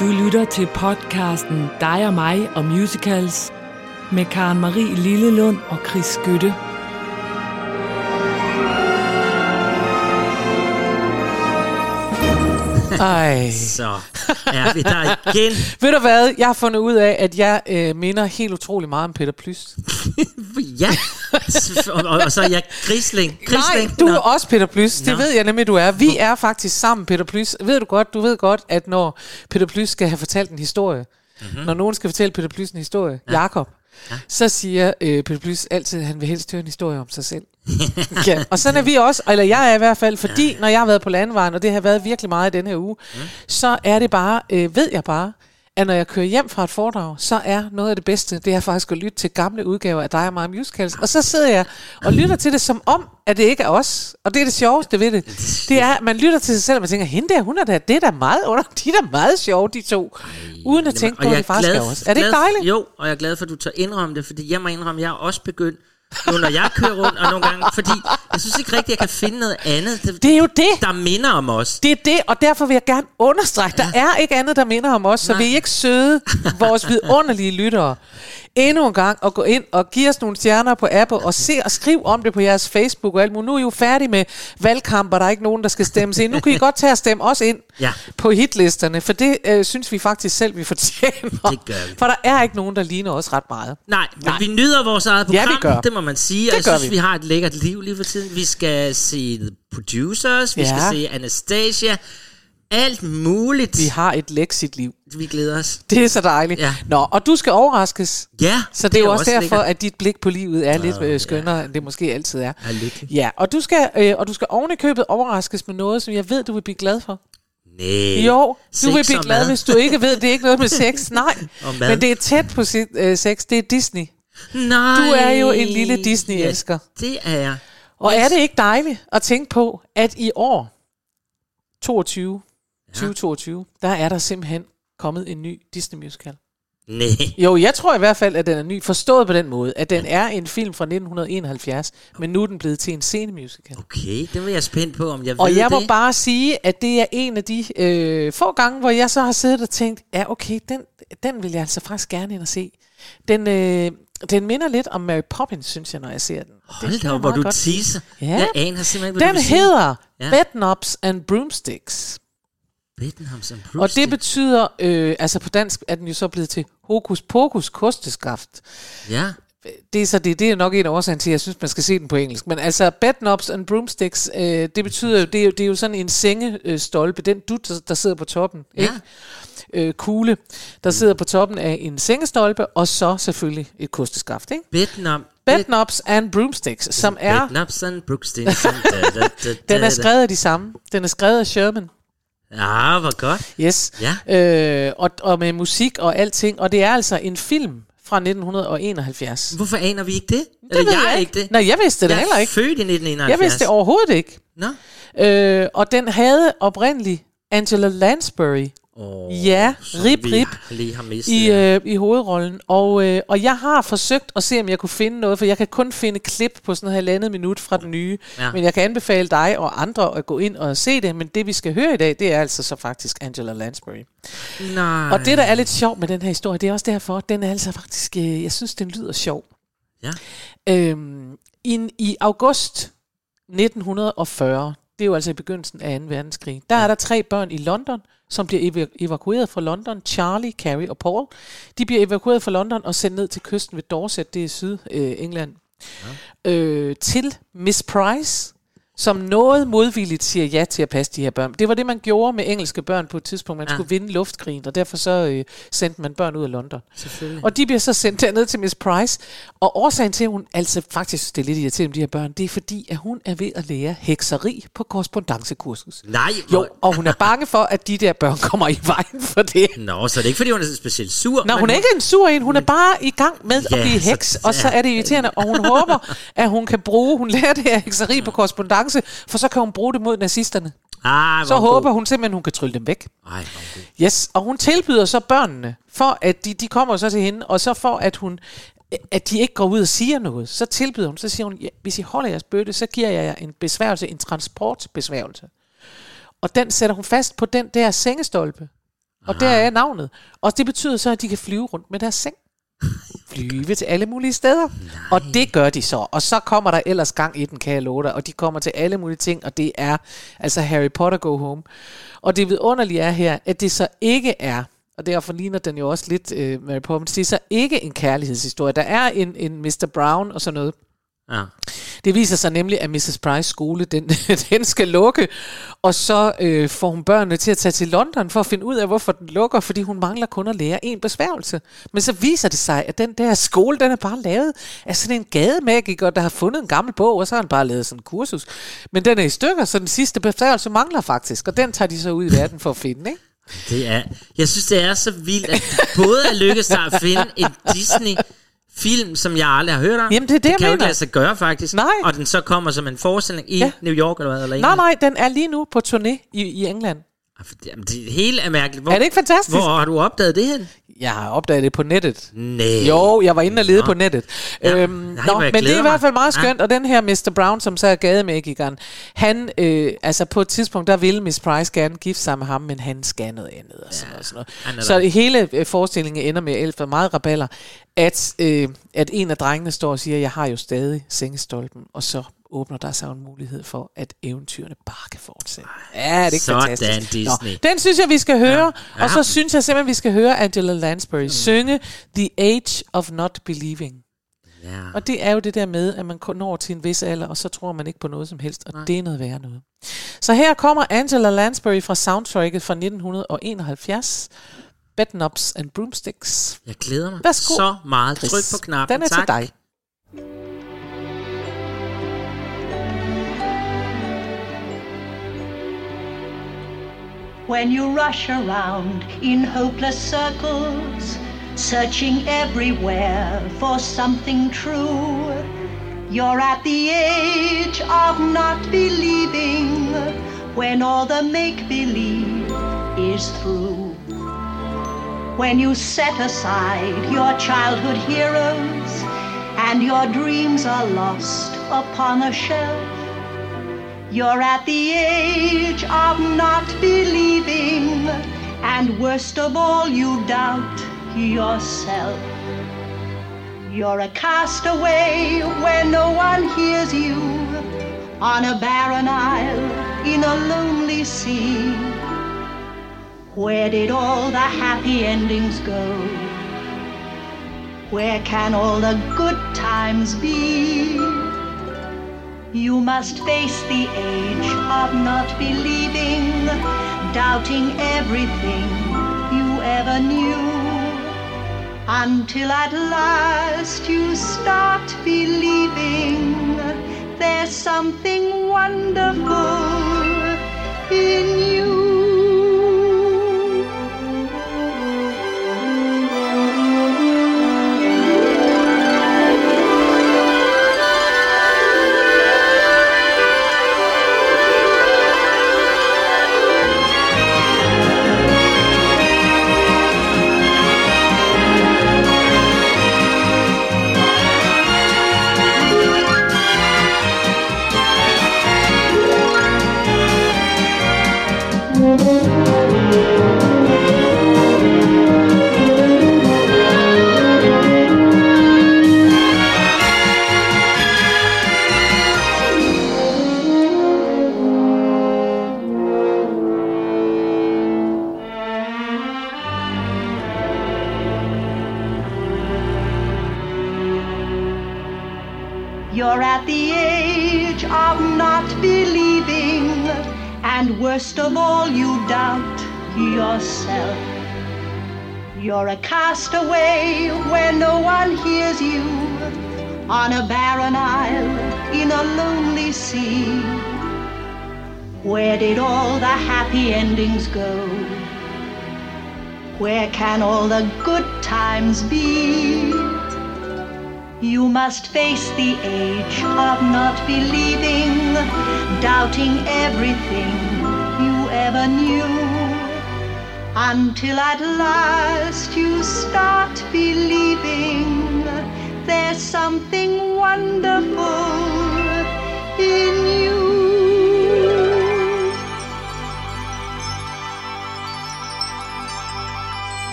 Du lytter til podcasten Dig og mig og musicals med Karen Marie Lillelund og Chris Skytte. Ej. Så er vi der igen. Ved du hvad? Jeg har fundet ud af, at jeg øh, minder helt utrolig meget om Peter Plys. ja. Og, og, og så er jeg Grisling. Grisling. Nej, du er også Peter Plys. Det Nå. ved jeg nemlig, du er. Vi er faktisk sammen, Peter Plys. Ved du godt, du ved godt, at når Peter Plys skal have fortalt en historie, mm-hmm. når nogen skal fortælle Peter Plys en historie, ja. Jakob, ja. så siger øh, Peter Plys altid, at han vil helst høre en historie om sig selv. ja. Og sådan er vi også, eller jeg er i hvert fald, fordi når jeg har været på landvejen, og det har været virkelig meget i den her uge, mm. så er det bare, øh, ved jeg bare, at når jeg kører hjem fra et foredrag, så er noget af det bedste, det er faktisk at lytte til gamle udgaver af dig og mig musicals. Og så sidder jeg og lytter til det som om, at det ikke er os. Og det er det sjoveste ved det. Det er, at man lytter til sig selv, og man tænker, hende der, hun er der, det er da meget under, de er da meget sjove, de to. Uden at tænke på, at det faktisk er os. Er det ikke dejligt? Jo, og jeg er glad for, at du tør indrømme det, fordi jeg må indrømme, at jeg er også begyndt, nu når jeg kører rundt, og nogle gange, fordi jeg synes ikke rigtigt, jeg kan finde noget andet, der, Det er jo det. der minder om os. Det er det, og derfor vil jeg gerne understrege, der er ikke andet, der minder om os, så Nej. vi ikke søde, vores vidunderlige lyttere, endnu en gang at gå ind og give os nogle stjerner på Apple og se og skrive om det på jeres Facebook og alt muligt. Nu er I jo færdige med valgkamp, og der er ikke nogen, der skal stemmes ind. Nu kan I godt tage og stemme os ind Ja. på hitlisterne, for det øh, synes vi faktisk selv, vi fortjener. Det gør vi. For der er ikke nogen, der ligner os ret meget. Nej, men Nej. vi nyder vores eget Ja, program, vi gør. det må man sige. Det jeg synes, vi. vi har et lækkert liv lige for tiden. Vi skal se The Producers, vi Ja. skal se Anastasia, alt muligt. Vi har et læksit liv. Vi glæder os. Det er så dejligt. Ja. Nå, og du skal overraskes. Ja, Så det er jo også derfor, lækkert. at dit blik på livet er lidt øh, skønnere, end det måske altid er. Er lykkelig. Ja, og du skal, øh, og du skal oven i købet overraskes med noget, som jeg ved, du vil blive glad for. Nej. Jo, du vil blive glad, hvis du ikke ved, det er ikke noget med sex. Nej, men det er tæt på sit, øh, sex. Det er Disney. Nej. Du er jo en lille Disney-elsker. Ja, det er jeg. Og er det ikke dejligt at tænke på, at i år 22, 2022, der er der simpelthen kommet en ny Disney musical. Nej. Jo, jeg tror i hvert fald, at den er ny. Forstået på den måde, at den er en film fra 1971, men nu er den blevet til en scenemusical. Okay, det vil jeg spændt på, om jeg Og ved jeg må det. bare sige, at det er en af de øh, få gange, hvor jeg så har siddet og tænkt, ja okay, den, den vil jeg altså faktisk gerne ind og se. Den, øh, den minder lidt om Mary Poppins, synes jeg, når jeg ser den. Hold da op, hvor du godt. teaser. Ja. Jeg aner simpelthen ikke, hvad Den du hedder Ja. Bedknobs and Broomsticks. Bednams and Og det Broomsticks. betyder, øh, altså på dansk er den jo så blevet til hokus pokus kosteskaft. Ja. det er så det, det er nok en af årsagen til, at jeg synes, man skal se den på engelsk. Men altså, bedknobs and broomsticks, øh, det betyder jo, det er jo, det er jo sådan en sengestolpe, den dut, der, der sidder på toppen, Ja. ikke? Øh, kugle, der sidder på toppen af en sengestolpe, og så selvfølgelig et kosteskaft, ikke? Bednam. Bedknobs and broomsticks, som er, Bednams and Broomsticks. den er skrevet af de samme. Den er skrevet af Sherman. Ja, hvor godt. Yes. Ja. Øh, og, og med musik og alting. Og det er altså en film fra 1971. Hvorfor aner vi ikke det? Det ved jeg ikke det. Nej, jeg vidste det jeg heller er ikke. født i 1971. Jeg vidste det overhovedet ikke. Nå. Øh, og den havde oprindeligt Angela Lansbury Oh, Ja, rip, rip. lige har mistet. i, ja. øh, i hovedrollen. Og, øh, og jeg har forsøgt at se, om jeg kunne finde noget, for jeg kan kun finde klip på sådan en halvandet minut fra den nye. Ja. Ja. Men jeg kan anbefale dig og andre at gå ind og se det. Men det, vi skal høre i dag, det er altså så faktisk Angela Lansbury. Nej. Og det, der er lidt sjovt med den her historie, det er også derfor, at den er altså faktisk, øh, jeg synes, den lyder sjov. Ja. Øhm, i, I august 1940, det er jo altså i begyndelsen af 2. verdenskrig, der er der tre børn i London, som bliver ev- evakueret fra London. Charlie, Carrie og Paul. De bliver evakueret fra London og sendt ned til kysten ved Dorset, det er syd øh, England, ja. øh, til Miss Price, som noget modvilligt siger ja til at passe de her børn. Det var det, man gjorde med engelske børn på et tidspunkt. Man Ja. skulle vinde luftkrigen, og derfor så øh, sendte man børn ud af London. Og de bliver så sendt derned til Miss Price. Og årsagen til, at hun altså faktisk det er lidt irriterende de her børn, det er fordi, at hun er ved at lære hekseri på korrespondancekursus. Nej, Jo, hvor- og hun er bange for, at de der børn kommer i vejen for det. Nå, så er det ikke, fordi hun er specielt sur. Men hun er ikke en sur en, hun er bare i gang med Ja, at blive så- heks, og så er det irriterende, og hun håber, at hun kan bruge, hun lærer det her hekseri på korrespondance, for så kan hun bruge det mod nazisterne. Ah, Så håber god. hun... simpelthen, hun kan trylle dem væk. Ej. Yes, og hun tilbyder så børnene, for at de, de kommer så til hende, og så for at hun at de ikke går ud og siger noget, så tilbyder hun, så siger hun, ja, hvis I holder jeres bøtte, så giver jeg jer en besværgelse, en transportbesværgelse. Og den sætter hun fast på den der sengestolpe. Og der er navnet. Og det betyder så, at de kan flyve rundt med deres seng. Flyve til alle mulige steder. Nej. Og det gør de så. Og så kommer der ellers gang i den, kan jeg love dig. Og de kommer til alle mulige ting, og det er altså Harry Potter Go Home. Og det vidunderlige er her, at det så ikke er og derfor ligner den jo også lidt øh, Mary Poppins. Det er så ikke en kærlighedshistorie. Der er en, en Mr. Brown og sådan noget. Ja. Det viser sig nemlig, at Mrs. Price skole, den, den skal lukke, og så øh, får hun børnene til at tage til London for at finde ud af, hvorfor den lukker, fordi hun mangler kun at lære en besværgelse. Men så viser det sig, at den der skole, den er bare lavet af sådan en gademagiker, der har fundet en gammel bog, og så har han bare lavet sådan en kursus. Men den er i stykker, så den sidste besværgelse mangler faktisk, og den tager de så ud i verden for at finde, ikke? Det er, jeg synes, det er så vildt, at både er lykkedes sig at finde en Disney film, som jeg aldrig har hørt om. Jamen, det er det, det jeg kan jo ikke mener. lade sig gøre, faktisk. Nej. Og den så kommer som en forestilling i Ja. New York, eller hvad? Eller Nej, nej, den er lige nu på turné i, i England. Ah, Jamen, det hele er mærkeligt. Hvor, Er det ikke fantastisk? Hvor har du opdaget det hen? Jeg har opdaget det på nettet. Nej. Jo, jeg var inde og lede Nå. på nettet. Ja. Øhm, Nej, nå, men det er i hvert fald meget Ja. skønt, og den her Mr. Brown, som så er gademagikeren, han, øh, altså på et tidspunkt, der ville Miss Price gerne gifte sig med ham, men han skal noget andet og sådan, Ja, og sådan noget. Så der. hele øh, forestillingen ender med og meget raballer, at, øh, at en af drengene står og siger, jeg har jo stadig sengestolpen, og så åbner der sig en mulighed for, at eventyrene bare kan fortsætte. Ja, det er ikke Sådan, fantastisk. Disney. Nå, den synes jeg, vi skal høre, Ja. og så synes jeg simpelthen, vi skal høre Angela Lansbury mm. synge The Age of Not Believing. Ja. Og det er jo det der med, at man når til en vis alder, og så tror man ikke på noget som helst, og Nej. det er noget værre noget. Så her kommer Angela Lansbury fra soundtracket fra 1971, Bedknobs and Broomsticks. Jeg glæder mig Værsgo, så meget. Tryk på knappen. Den er tak. til dig. When you rush around in hopeless circles, searching everywhere for something true, you're at the age of not believing when all the make believe is through. When you set aside your childhood heroes and your dreams are lost upon a shelf, you're at the age of not believing, and worst of all, you doubt yourself. You're a castaway where no one hears you, on a barren isle in a lonely sea. Where did all the happy endings go? Where can all the good times be? You must face the age of not believing, doubting everything you ever knew. Until at last you start believing there's something wonderful in you. Worst of all, you doubt yourself. You're a castaway where no one hears you, on a barren isle in a lonely sea. Where did all the happy endings go? Where can all the good times be? You must face the age of not believing, doubting everything never knew until at last you start believing there's something wonderful in you.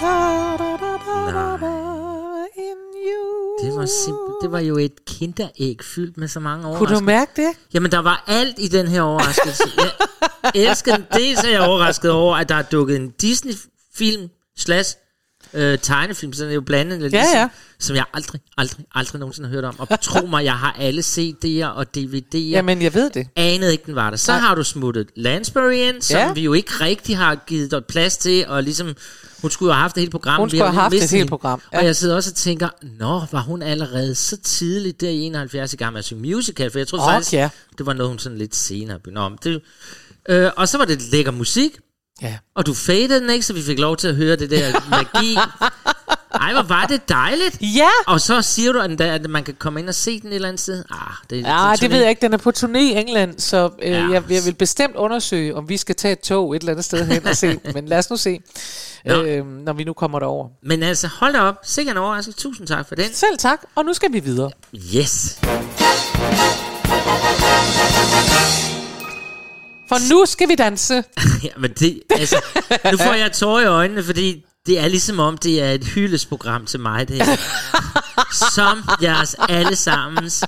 Da, da, da, in you. Det var simpelthen jo et kinderæg fyldt med så mange Kunne du overraskelser. mærke det? Jamen, der var alt i den her overraskelse. Jeg elsker den. Dels er jeg overrasket over, at der er dukket en Disney-film slash øh, tegnefilm, så det er jo blandet Ja, ja. som jeg aldrig, aldrig, aldrig nogensinde har hørt om. Og tro mig, jeg har alle CD'er og DVD'er. Jamen, jeg ved det. anede ikke, den var der. Så Nej. har du smuttet Lansbury ind, som Ja. vi jo ikke rigtig har givet dig plads til, og ligesom, hun skulle jo have haft det hele program. Hun skulle have haft mistet et helt hende. program, ja. Og jeg sidder også og tænker, nå, var hun allerede så tidligt der i 71 i gang med at synge musical, for jeg troede Åh, faktisk, ja. det var noget, hun sådan lidt senere begyndte om. Det, øh, og så var det lækker musik, Ja. og du fadede den ikke, så vi fik lov til at høre det der magi. Ej, hvor var det dejligt. Ja! Og så siger du, at, man kan komme ind og se den et eller andet sted. Ah, det, Ja, det ved jeg ikke. Den er på turné i England, så øh, Ja. jeg, jeg vil bestemt undersøge, om vi skal tage et tog et eller andet sted hen og se. Men lad os nu se, Nå. øh, når vi nu kommer derover. Men altså, hold da op. Sikkert en overraskelse. Tusind tak for den. Selv tak, og nu skal vi videre. Yes. For nu skal vi danse. ja, men det, altså, nu får jeg tårer i øjnene, fordi det er ligesom om, det er et hyldesprogram til mig, det her. Som jeres allesammens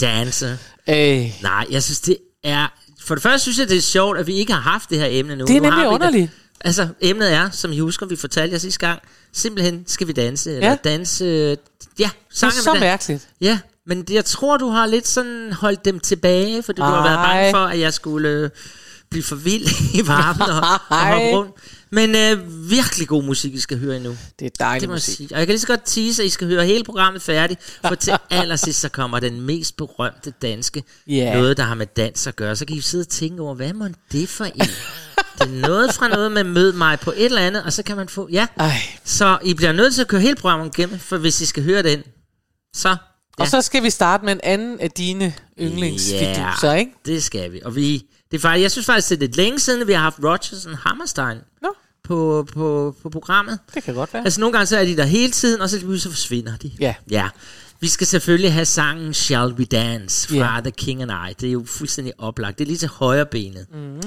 danser. Øh, Nej, jeg synes, det er... For det første synes jeg, det er sjovt, at vi ikke har haft det her emne nu. Det er Nu har nemlig underligt. Altså, emnet er, som I husker, vi fortalte jer sidste gang, simpelthen skal vi danse. Eller Ja. danse... Ja, det er sange så mærkeligt. Ja, men det- jeg tror, du har lidt sådan holdt dem tilbage, fordi du har været bange for, at jeg skulle øh, blive for vild i varmen og, og hoppe rundt. Men øh, virkelig god musik, I skal høre endnu. Det er dejligt Det må musik. sige. Og jeg kan lige så godt tease, at I skal høre hele programmet færdigt, for til allersidst så kommer den mest berømte danske Ja. noget, der har med dans at gøre. Så kan I sidde og tænke over, hvad må det for en? det er noget fra noget med mød mig på et eller andet, og så kan man få... Ja, Ej. så I bliver nødt til at køre hele programmet igennem, for hvis I skal høre den, så... Ja. Og så skal vi starte med en anden af dine yndlingsfiduser, ikke? det skal vi. Og vi, det er faktisk, jeg synes faktisk, det er lidt længe siden, vi har haft Rodgers og Hammerstein Nå, på, på, på programmet. det kan godt være. Altså nogle gange så er de der hele tiden, og så, så forsvinder de. Ja. ja. Vi skal selvfølgelig have sangen Shall We Dance fra Ja. The King and I. Det er jo fuldstændig oplagt. Det er lige til højre benet. Mm.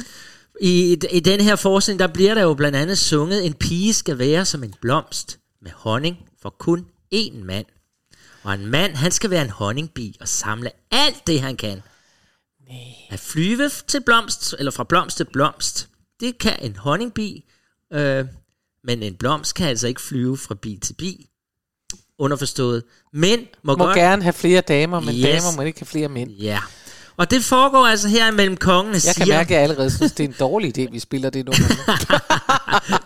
I, I den her forestilling, der bliver der jo blandt andet sunget, en pige skal være som en blomst med honning for kun én mand. Og en mand, han skal være en honningbi og samle alt det, han kan. At flyve til blomst, eller fra blomst til blomst, det kan en honningbi, øh, men en blomst kan altså ikke flyve fra bi til bi. Underforstået. Men må, Må godt... gerne have flere damer, men Yes. damer må ikke have flere mænd. Ja. Og det foregår altså her mellem kongen og Jeg kan siger, mærke, at jeg allerede synes, det er en dårlig idé, vi spiller det nummer.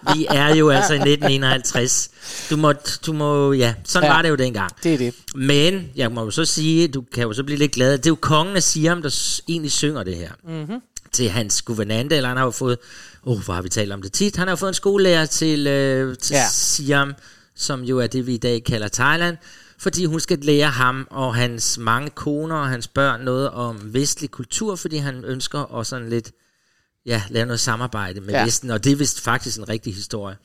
nu. vi er jo altså i 1951. Du må, du må ja, sådan Ja. var det jo dengang. Det er det. Men jeg må jo så sige, du kan jo så blive lidt glad, det er jo kongen af Siam, der egentlig synger det her. Mhm. Mm-hmm. Til hans guvernante, eller han har jo fået, åh, oh, hvor har vi talt om det tit, han har jo fået en skolelærer til, øh, til ja. Siam, som jo er det, vi i dag kalder Thailand, fordi hun skal lære ham og hans mange koner og hans børn noget om vestlig kultur, fordi han ønsker også sådan lidt, ja, lave noget samarbejde med Ja. Vesten, og det er vist faktisk en rigtig historie.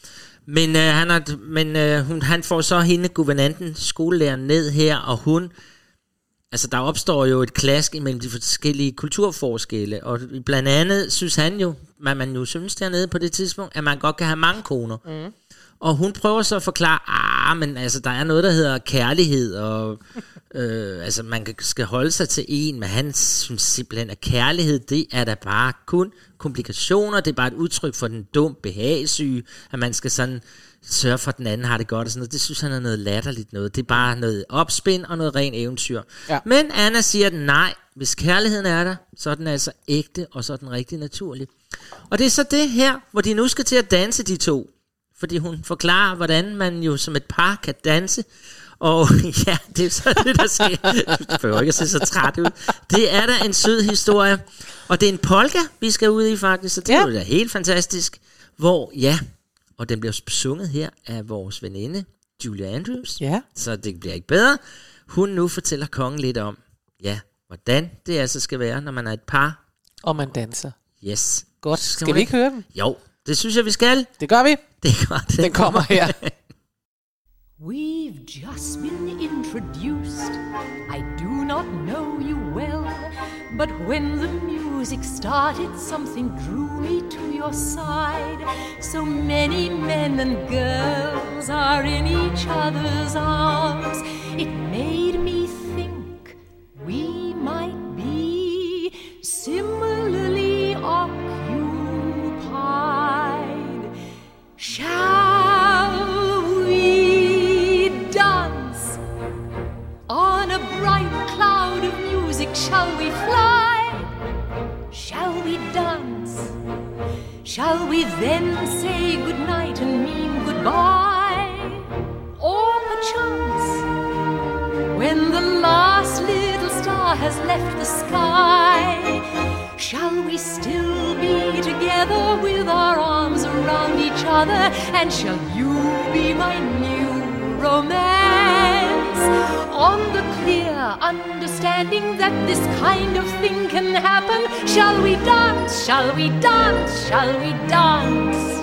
Men, øh, han, har, men øh, hun, han får så hende, guvernanten, skolelæreren, ned her, og hun, altså der opstår jo et klask imellem de forskellige kulturforskelle, og blandt andet synes han jo, hvad man jo synes dernede på det tidspunkt, at man godt kan have mange koner. Mm. Og hun prøver så at forklare, ah, men altså, der er noget, der hedder kærlighed, og øh, altså, man skal holde sig til en, men han synes simpelthen, at kærlighed, det er da bare kun komplikationer, det er bare et udtryk for den dum behagesyge, at man skal sådan sørge for, at den anden har det godt og sådan noget. Det synes han er noget latterligt noget. Det er bare noget opspind og noget ren eventyr. Ja. Men Anna siger, at nej, hvis kærligheden er der, så er den altså ægte, og så er den rigtig naturlig. Og det er så det her, hvor de nu skal til at danse de to. Fordi hun forklarer, hvordan man jo som et par kan danse. Og ja, det er så det, der sker. Du behøver ikke at se så træt ud. Det er da en sød historie. Og det er en polka, vi skal ud i faktisk, så det Ja. er jo da helt fantastisk. Hvor, ja, og den bliver sunget her af vores veninde, Julia Andrews. Ja. Så det bliver ikke bedre. Hun nu fortæller kongen lidt om, ja, hvordan det altså skal være, når man er et par. Og man danser. Yes. Godt. Skal Skal vi ikke høre den? Jo, det synes jeg, vi skal. Det gør vi. Er den kommer her. We've just been introduced. I do not know you well, but when the music started, something drew me to your side. So many men and girls are in each other's arms. It made me think we might be similarly. Shall we dance on a bright cloud of music? Shall we fly? Shall we dance? Shall we then say goodnight and mean goodbye? Or perchance, when the last little star has left the sky, shall we still be together with our arms around each other? And shall you be my new romance? On the clear understanding that this kind of thing can happen, shall we dance? Shall we dance? Shall we dance?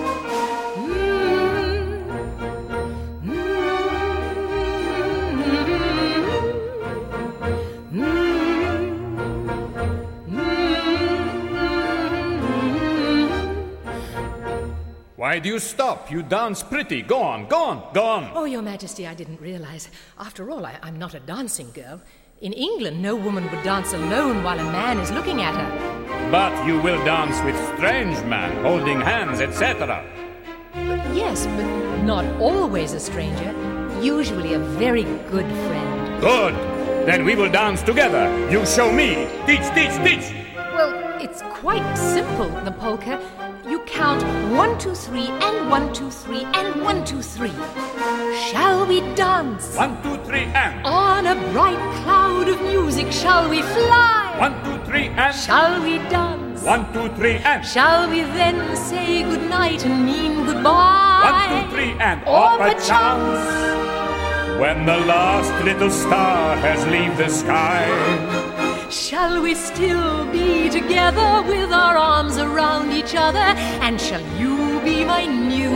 Why do you stop? You dance pretty. Go on, go on, go on. Oh, Your Majesty, I didn't realize. After all, I, I'm not a dancing girl. In England, no woman would dance alone while a man is looking at her. But you will dance with strange men, holding hands, etc. Yes, but not always a stranger. Usually a very good friend. Good. Then we will dance together. You show me. Teach, teach, teach. Well, it's quite simple, the polka. Count one, two, three, and one, two, three, and one, two, three. Shall we dance? One, two, three, and. On a bright cloud of music, shall we fly? One, two, three, and. Shall we dance? One, two, three, and. Shall we then say goodnight and mean goodbye? One, two, three, and. Or perchance. chance. When the last little star has leave the sky. Shall we still be together with our arms around each other? And shall you be my new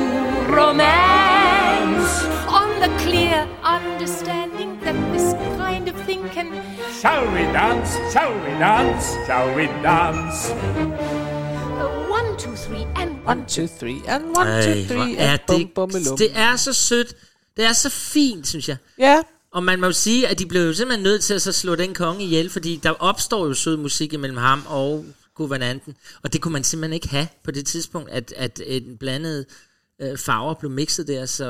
romance? On the clear understanding that this kind of thing can. Shall we dance? Shall we dance? Shall we dance? Uh, one, two, three, and One, two, three, and one, Ej, two, three, er and bum, det, bum, bum. det er så sødt. Det er så fint, synes jeg. Ja, Og man må jo sige, at de blev jo simpelthen nødt til at så slå den konge ihjel, fordi der opstår jo sød musik imellem ham og guvernanten. Og det kunne man simpelthen ikke have på det tidspunkt, at, at en blandet øh, farver blev mixet der, så...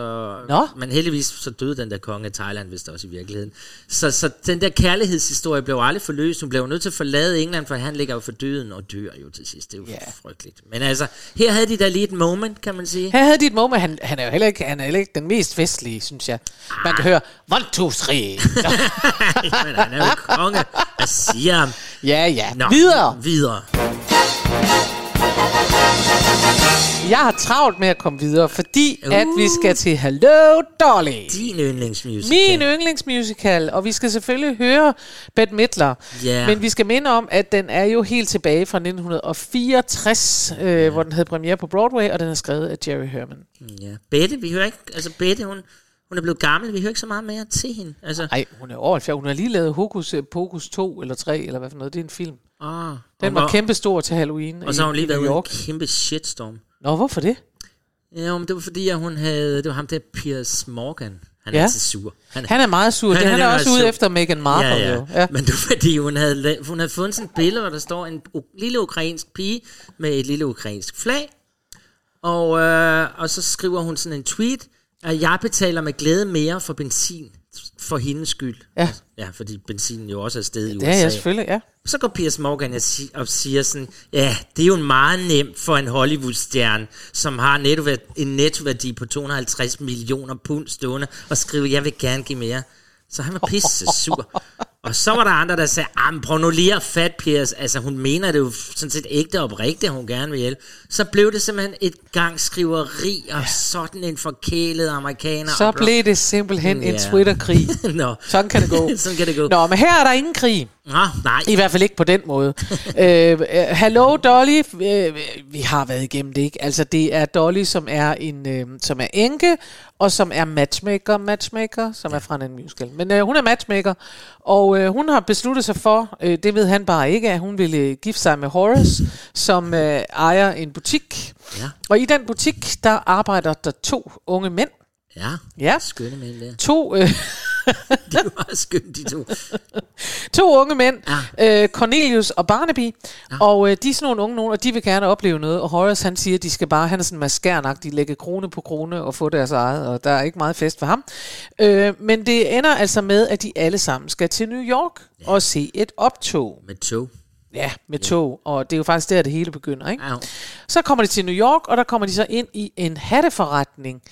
Nå. Men heldigvis så døde den der konge af Thailand, hvis det også i virkeligheden. Så, så den der kærlighedshistorie blev aldrig forløst. Hun blev nødt til at forlade England, for han ligger jo for døden og dør jo til sidst. Det er jo yeah. frygteligt. Men altså, her havde de da lige et moment, kan man sige. her havde de et moment. Han, han er jo heller ikke, han er heller ikke den mest festlige, synes jeg. Man kan høre, one, two, three. Men han er jo konge. Siger han? ja, ja. Nå, Videre. Videre. Jeg har travlt med at komme videre, fordi Uh. at vi skal til Hello Dolly. Din yndlingsmusical. Min yndlingsmusical, og vi skal selvfølgelig høre Bette Midler. Ja. Men vi skal minde om, at den er jo helt tilbage fra 1964, øh, hvor den havde premiere på Broadway, og den er skrevet af Jerry Herman. Ja. Bette, vi hører ikke... Altså, Bette, hun, hun er blevet gammel. Vi hører ikke så meget mere til hende. Altså, Nej, hun er over 70. Hun har lige lavet Hokus øh, Pokus 2 eller 3, eller hvad for noget. Det er en film. Åh, Den var kæmpestor til Halloween Og så har hun lige været ude i en kæmpe shitstorm. Nå, hvorfor det? Ja, men det var fordi, at hun havde... Det var ham der, Piers Morgan. Han er Ja. altid sur. Han, Han er meget sur. Han, Han er er også ude sur. efter Meghan Markle. ja, ja. Jo. ja. Men det var fordi, hun havde, hun havde fundet sådan et billede, hvor der står en lille ukrainsk pige med et lille ukrainsk flag. Og, øh, og så skriver hun sådan en tweet, at jeg betaler med glæde mere for benzin for hendes skyld. Ja. Ja, fordi benzinen jo også er stedet i Det USA. er jeg selvfølgelig, ja. Så går Piers Morgan og, si- og siger sådan, ja, det er jo meget nemt for en Hollywood-stjerne, som har nettoværdi, en nettoværdi på 250 millioner pund stående, og skrive, jeg vil gerne give mere. Så han var pisse sur. Og så var der andre, der sagde, ah, prøv nu lige at fat, Piers. Altså, hun mener det jo sådan set ægte og oprigtigt, hun gerne vil hjælpe. Så blev det simpelthen et gang skriveri, og sådan en forkælet amerikaner. Så blev det simpelthen en Ja. Twitter-krig. Nå. Sådan kan det gå. sådan kan det gå. Nå, men her er der ingen krig. Nå, nej. I hvert fald ikke på den måde. øh, øh, Hello Dolly, øh, vi har været igennem det, ikke? Altså det er Dolly, som er en, øh, som er enke, og som er matchmaker, matchmaker, som er fra en musical. Men øh, hun er matchmaker, og øh, hun har besluttet sig for, øh, det ved han bare ikke, at hun ville gifte sig med Horace, som øh, ejer en butik. Ja. Og i den butik, der arbejder der to unge mænd. Ja, Ja. skønne mænd der. To, øh, de var skønne, de to. To unge mænd, ja. øh, Cornelius og Barnaby, ja. og øh, de er sådan nogle unge nogen, og de vil gerne opleve noget, og Horace han siger, at de skal bare, han er sådan maskernagtig, lægge krone på krone og få deres eget, og der er ikke meget fest for ham. Øh, men det ender altså med, at de alle sammen skal til New York ja. og se et optog. Med tog. Ja, med tog, og det er jo faktisk der, det hele begynder. Ikke? Ja. Så kommer de til New York, og der kommer de så ind i en hatteforretning,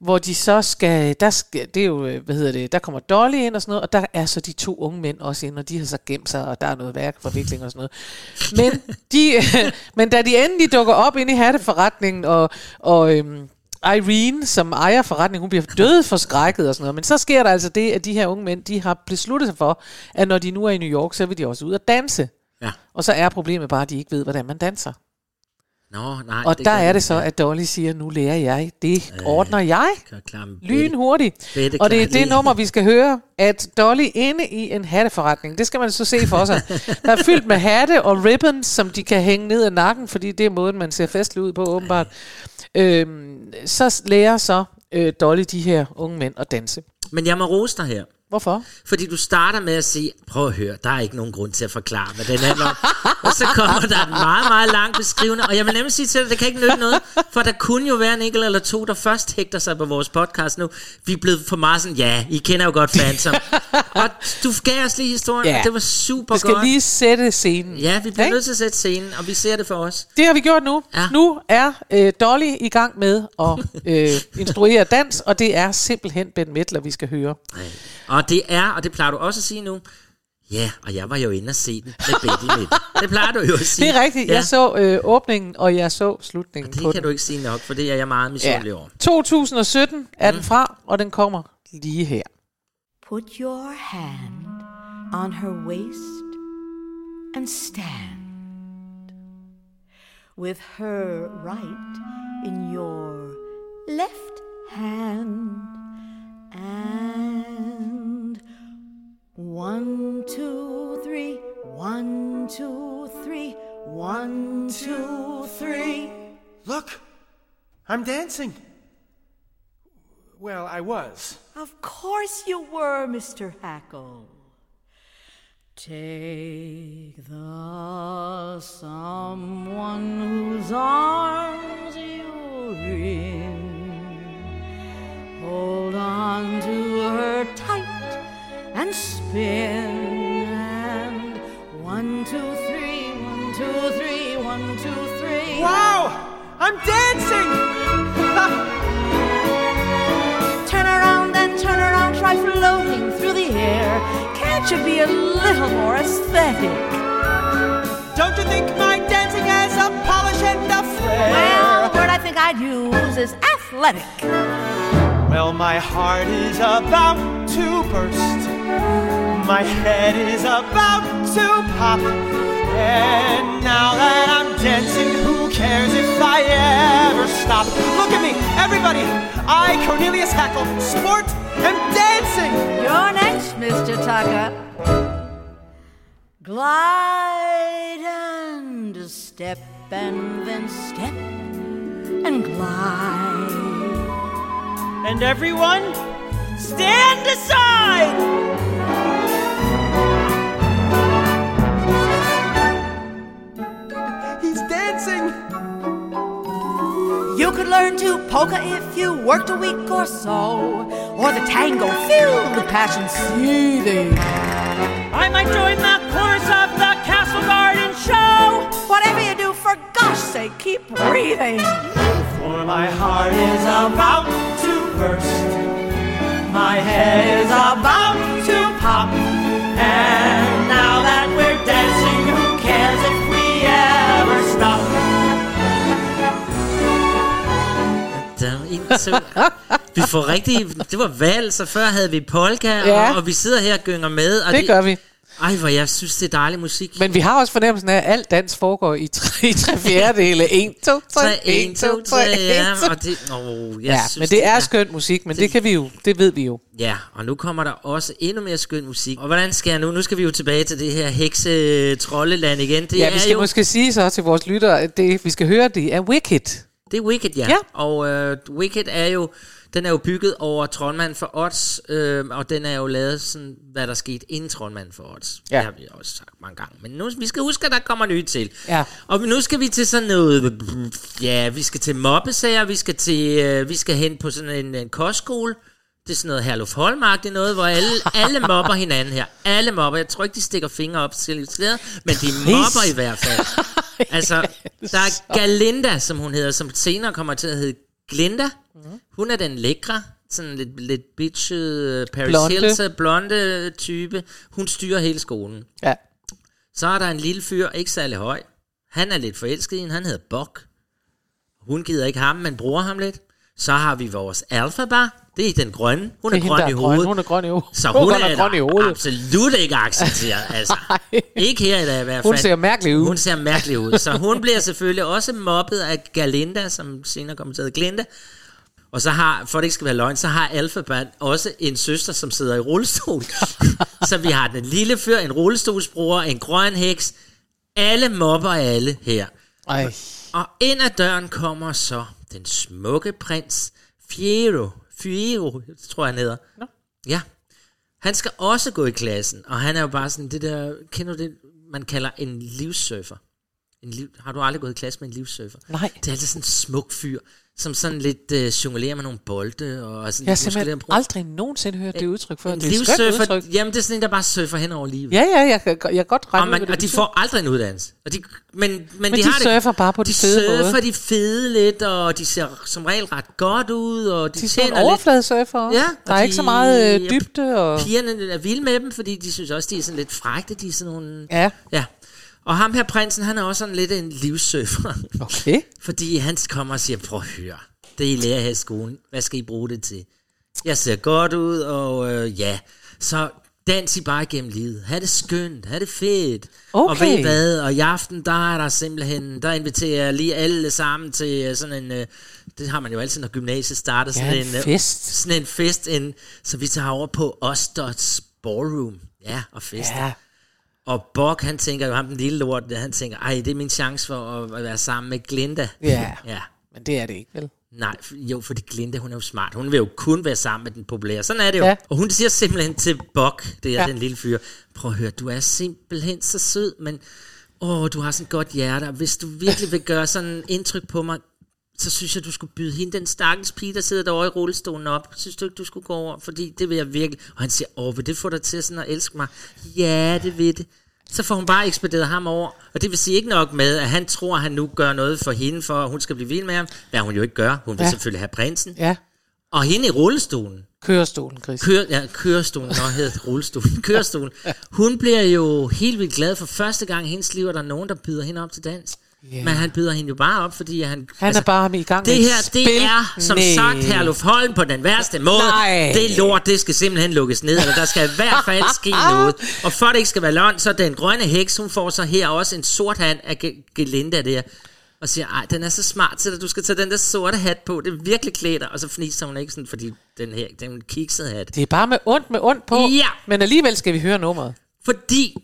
hvor de så skal, der skal, det er jo, øh, hvad hedder det, der kommer Dolly ind og sådan noget, og der er så de to unge mænd også inde, og de har så gemt sig, og der er noget værkforvikling og sådan noget. Men, de, men da de endelig dukker op ind i hatteforretningen, og, og øhm, Irene, som ejer forretningen, hun bliver død forskrækket og sådan noget. Men så sker der altså det, at de her unge mænd, de har besluttet sig for, at når de nu er i New York, så vil de også ud og danse. Ja. Og så er problemet bare, at de ikke ved, hvordan man danser. Nå, nej. Og det der er det så, at Dolly siger, nu lærer jeg. Det ordner jeg. Lyn hurtigt. Og det er det nummer, vi skal høre, at Dolly inde i en hatteforretning, det skal man så se for sig. Der er fyldt med hatte og ribbons, som de kan hænge ned ad nakken, fordi det er måden, man ser festlig ud på, åbenbart. Øhm, så lærer så øh, Dolly de her unge mænd at danse. Men jeg må rose dig her. Hvorfor? Fordi du starter med at sige, prøv at høre, der er ikke nogen grund til at forklare, hvad den handler om. og så kommer der en meget, meget lang beskrivende, og jeg vil nemlig sige til dig, det kan ikke nytte noget, for der kunne jo være en enkelt eller to, der først hægter sig på vores podcast nu. Vi er blevet for meget sådan, ja, I kender jo godt Phantom. og du gav os lige historien, Ja. og det var super Vi skal godt. lige sætte scenen. Ja, vi bliver Ikke? nødt til at sætte scenen, og vi ser det for os. Det har vi gjort nu. Ja. Nu er øh, Dolly i gang med at øh, instruere dans, og det er simpelthen Ben Midler, vi skal høre. Og det er, og det plejer du også at sige nu, ja, og jeg var jo inde og se den med Betty midt. Det plejer du jo at sige. Det er rigtigt. Ja. Jeg så øh, åbningen, og jeg så slutningen Det på kan den. du ikke sige nok, for det er jeg meget misundelig over. 2017 er den fra, og den kommer lige her. Put your hand on her waist and stand with her right in your left hand and one, two, three, one, two, three, one, two, three. Look, I'm dancing. Well, I was. Of course you were, Mr. Hackle. Take the someone whose arms you're in. Hold on to her tight and spin. And one, two, three, one, two, three, one, two, three. Wow! I'm dancing! Turn around and turn around, try floating through the air. Can't you be a little more aesthetic? Don't you think my dancing has a polish and a flair? Well, the word I think I'd use is athletic. Well, my heart is about to burst. My head is about to pop. And now that I'm dancing, who cares if I ever stop? Look at me, everybody! I, Cornelius Hackle, sport and dancing! You're next, Mr. Tucker. Glide and step and then step and glide. And everyone, stand aside! Dancing! You could learn to polka if you worked a week or so, or the tango filled with passion seething. I might join the chorus of the Castle Garden show! Whatever you do, for gosh sake, keep breathing. For my heart is about to burst. My head is about to pop. En, to. Vi får rigtig... Det var valg, så før havde vi polka, Ja. og, og vi sidder her og gynger med. Og Det gør vi. Ej, hvor jeg synes, det er dejlig musik. Men vi har også fornemmelsen af, at alt dans foregår i tre, tre fjerdedele. 1, 2, 3, 3, 1, 2, 3, ja, 1, 2. og det, oh, jeg Ja, synes, men det er skønt musik, men det kan vi jo, det ved vi jo. Ja, og nu kommer der også endnu mere skøn musik. Og hvordan skal jeg nu? Nu skal vi jo tilbage til det her hekse-trolleland igen. Det Ja, er vi skal jo, måske sige så til vores lyttere, at det, vi skal høre, det er Wicked. Det er Wicked, ja. Ja. Og uh, Wicked er jo Den er jo bygget over Troldmand for Odds, øh, og den er jo lavet sådan, hvad der skete inden Troldmand for Odds. Ja. Det har vi også sagt mange gange. Men nu, vi skal huske, at der kommer nyt til. Ja. Og nu skal vi til sådan noget, ja, vi skal til mobbesager, vi skal, til, øh, vi skal hen på sådan en, en kostskole. Det er sådan noget Herluf Holmark, det er noget, hvor alle, alle mobber hinanden her. Alle mobber. Jeg tror ikke, de stikker fingre op til steder, men de mobber i hvert fald. Altså, der er Galinda, som hun hedder, som senere kommer til at hedde Glinda. Hun er den lækre, sådan lidt, lidt bitchet, Paris Blonde. Hilton, blonde type. Hun styrer hele skolen. Ja. Så er der en lille fyr, ikke særlig høj. Han er lidt forelsket i hende, han hedder Bok. Hun gider ikke ham, men bruger ham lidt. Så har vi vores alfabar, det er den grønne. Hun er, er grøn i er grøn. hovedet. Hun er grøn i hovedet. Så Hun er hun er nok grøn i hovedet. absolut ikke accepteret. Altså. Ikke her da i hvert fald. Hun ser mærkelig ud. Hun ser mærkelig ud. Så hun bliver selvfølgelig også mobbet af Galinda, som senere kommer til at hedde Glinda. Og så har, for det ikke skal være løgn, så har Alphabet også en søster, som sidder i rullestol. så vi har den lille fyr, en rullestolsbror, en grøn heks. Alle mobber alle her. Ej. Og ind ad døren kommer så den smukke prins Fiero. Fiero, tror jeg han hedder. Nå. Ja. Han skal også gå i klassen, og han er jo bare sådan det der, kender du det, man kalder en livssurfer. En liv, har du aldrig gået i klasse med en livssurfer? Nej. Det er altid sådan en smuk fyr, som sådan lidt øh, jonglerer med nogle bolde. Og sådan, Jeg har simpelthen prøver- aldrig nogensinde hørt det udtryk før. Det er et udtryk. jamen det er sådan en, der bare surfer hen over livet. Ja, ja, jeg kan, jeg kan godt regne Og, ud, man, det og de betyder. får aldrig en uddannelse. Og de, men, men, men, de de, har surfer det, bare på de fede surfer måde. de fede lidt, og de ser som regel ret godt ud, og de, De er tjener lidt. overfladesurfer. Ja, der er ikke så de- meget øh, dybde. Og... Pigerne er vilde med dem, fordi de synes også, de er sådan lidt frægte. De er sådan nogle... Ja, ja. Og ham her prinsen, han er også sådan lidt en livssurfer. okay. Fordi han kommer og siger, prøv at høre, det I lærer her i skolen, hvad skal I bruge det til? Jeg ser godt ud, og øh, ja, så dans I bare igennem livet. Ha' det skønt, ha' det fedt. Og Okay. ved I hvad, og i aften, der er der simpelthen, der inviterer jeg lige alle sammen til øh, sådan en, øh, det har man jo altid, når gymnasiet starter, sådan Ja, en øh, fest. sådan en fest, en, så vi tager over på Ostots Ballroom. Ja, og fest. Ja, Og Bok, han tænker jo, ham den lille lort, han tænker, ej, det er min chance for at være sammen med Glinda. Ja. ja. men det er det ikke, vel? Nej, jo, fordi Glinda, hun er jo smart. Hun vil jo kun være sammen med den populære. Sådan er det jo. Ja. Og hun siger simpelthen til Bok, det er Ja. ja. den lille fyr, prøv at høre, du er simpelthen så sød, men åh, du har sådan et godt hjerte, og hvis du virkelig vil gøre sådan en indtryk på mig, så synes jeg, du skulle byde hende, den stakkels pige, der sidder derovre i rullestolen op. Synes du ikke, du skulle gå over? Fordi det vil jeg virkelig. Og han siger, åh, vil det få dig til sådan at elske mig? Ja, det vil det. Så får hun bare ekspederet ham over. Og det vil sige ikke nok med, at han tror, at han nu gør noget for hende, for at hun skal blive vild med ham. Hvad hun jo ikke gør. Hun vil Ja. selvfølgelig have prinsen. Ja, Og hende i rullestolen, kørestolen, Chris. Kør, ja, kørestolen, nå, hedder rullestolen, kørestolen, hun bliver jo helt vildt glad for første gang i hendes liv, at der er nogen, der byder hende op til dans. Ja. Men han byder hende jo bare op, fordi han... Han er bare i gang det med her, det spil. er som Næh. sagt Herluf Holm på den værste måde. Nej. Det lort, det skal simpelthen lukkes ned, eller der skal i hvert fald ske noget. Og for det ikke skal være løgn, så den grønne heks, hun får så her også en sort hat af Ge- Gelinda der, og siger, ej, den er så smart til dig, du skal tage den der sorte hat på, det er virkelig klæder. Og så fniser hun ikke sådan, fordi den her, den en kikset hat. Det er bare med ondt med ondt på. Ja. Men alligevel skal vi høre nummeret. Fordi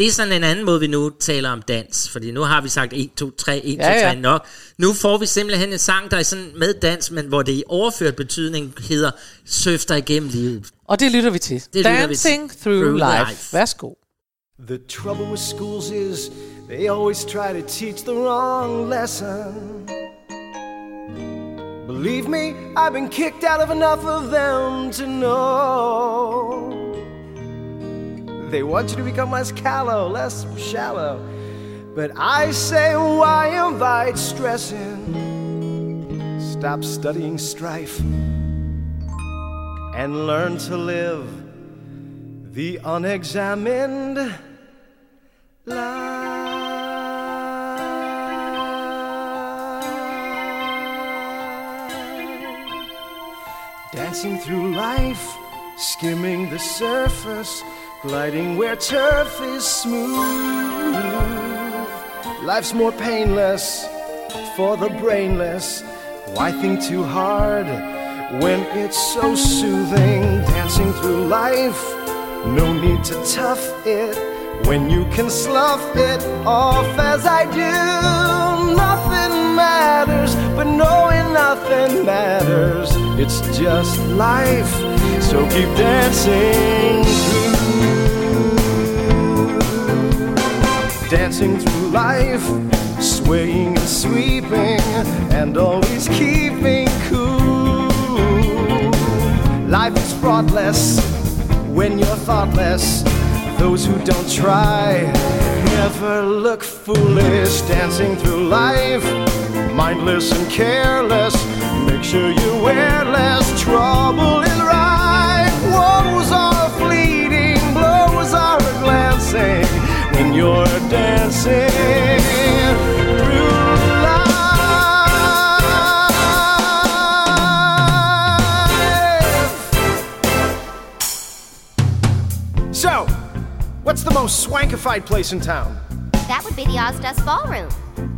det er sådan en anden måde, vi nu taler om dans. Fordi nu har vi sagt 1, 2, 3, 1, 2, 3 Ja, ja. nok. Nu får vi simpelthen en sang, der er sådan med dans, men hvor det i overført betydning hedder dig igennem livet. Og det lytter vi til. vi Dancing til. Through, Through life. Life. Værsgo. The trouble with schools is they always try to teach the wrong lesson. Believe me, I've been kicked out of enough of them to know. They want you to become less callow, less shallow. But I say, why invite stressing? Stop studying strife and learn to live the unexamined life. Dancing through life, skimming the surface, gliding where turf is smooth. Life's more painless for the brainless. Why think too hard when it's so soothing? Dancing through life, no need to tough it when you can slough it off as I do. Nothing matters, but knowing nothing matters It's just life, so keep dancing through. Dancing through life, swaying and sweeping, and always keeping cool. Life is fraughtless when you're thoughtless. Those who don't try never look foolish. Dancing through life, mindless and careless. Make sure you wear less. Trouble when you're dancing through life. So, what's the most swankified place in town? That would be the Ozdust Ballroom.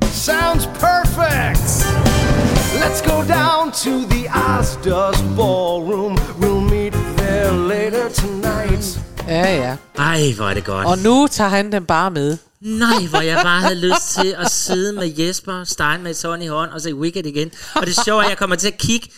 Sounds perfect! Let's go down to the Ozdust Ballroom. We'll meet there later tonight. Ja, ja. Ej, hvor er det godt. Og nu tager han den bare med. Nej, hvor jeg bare havde lyst til at sidde med Jesper Stein med et i hånd og se Wicked igen. Og det sjove er, at jeg kommer til at kigge,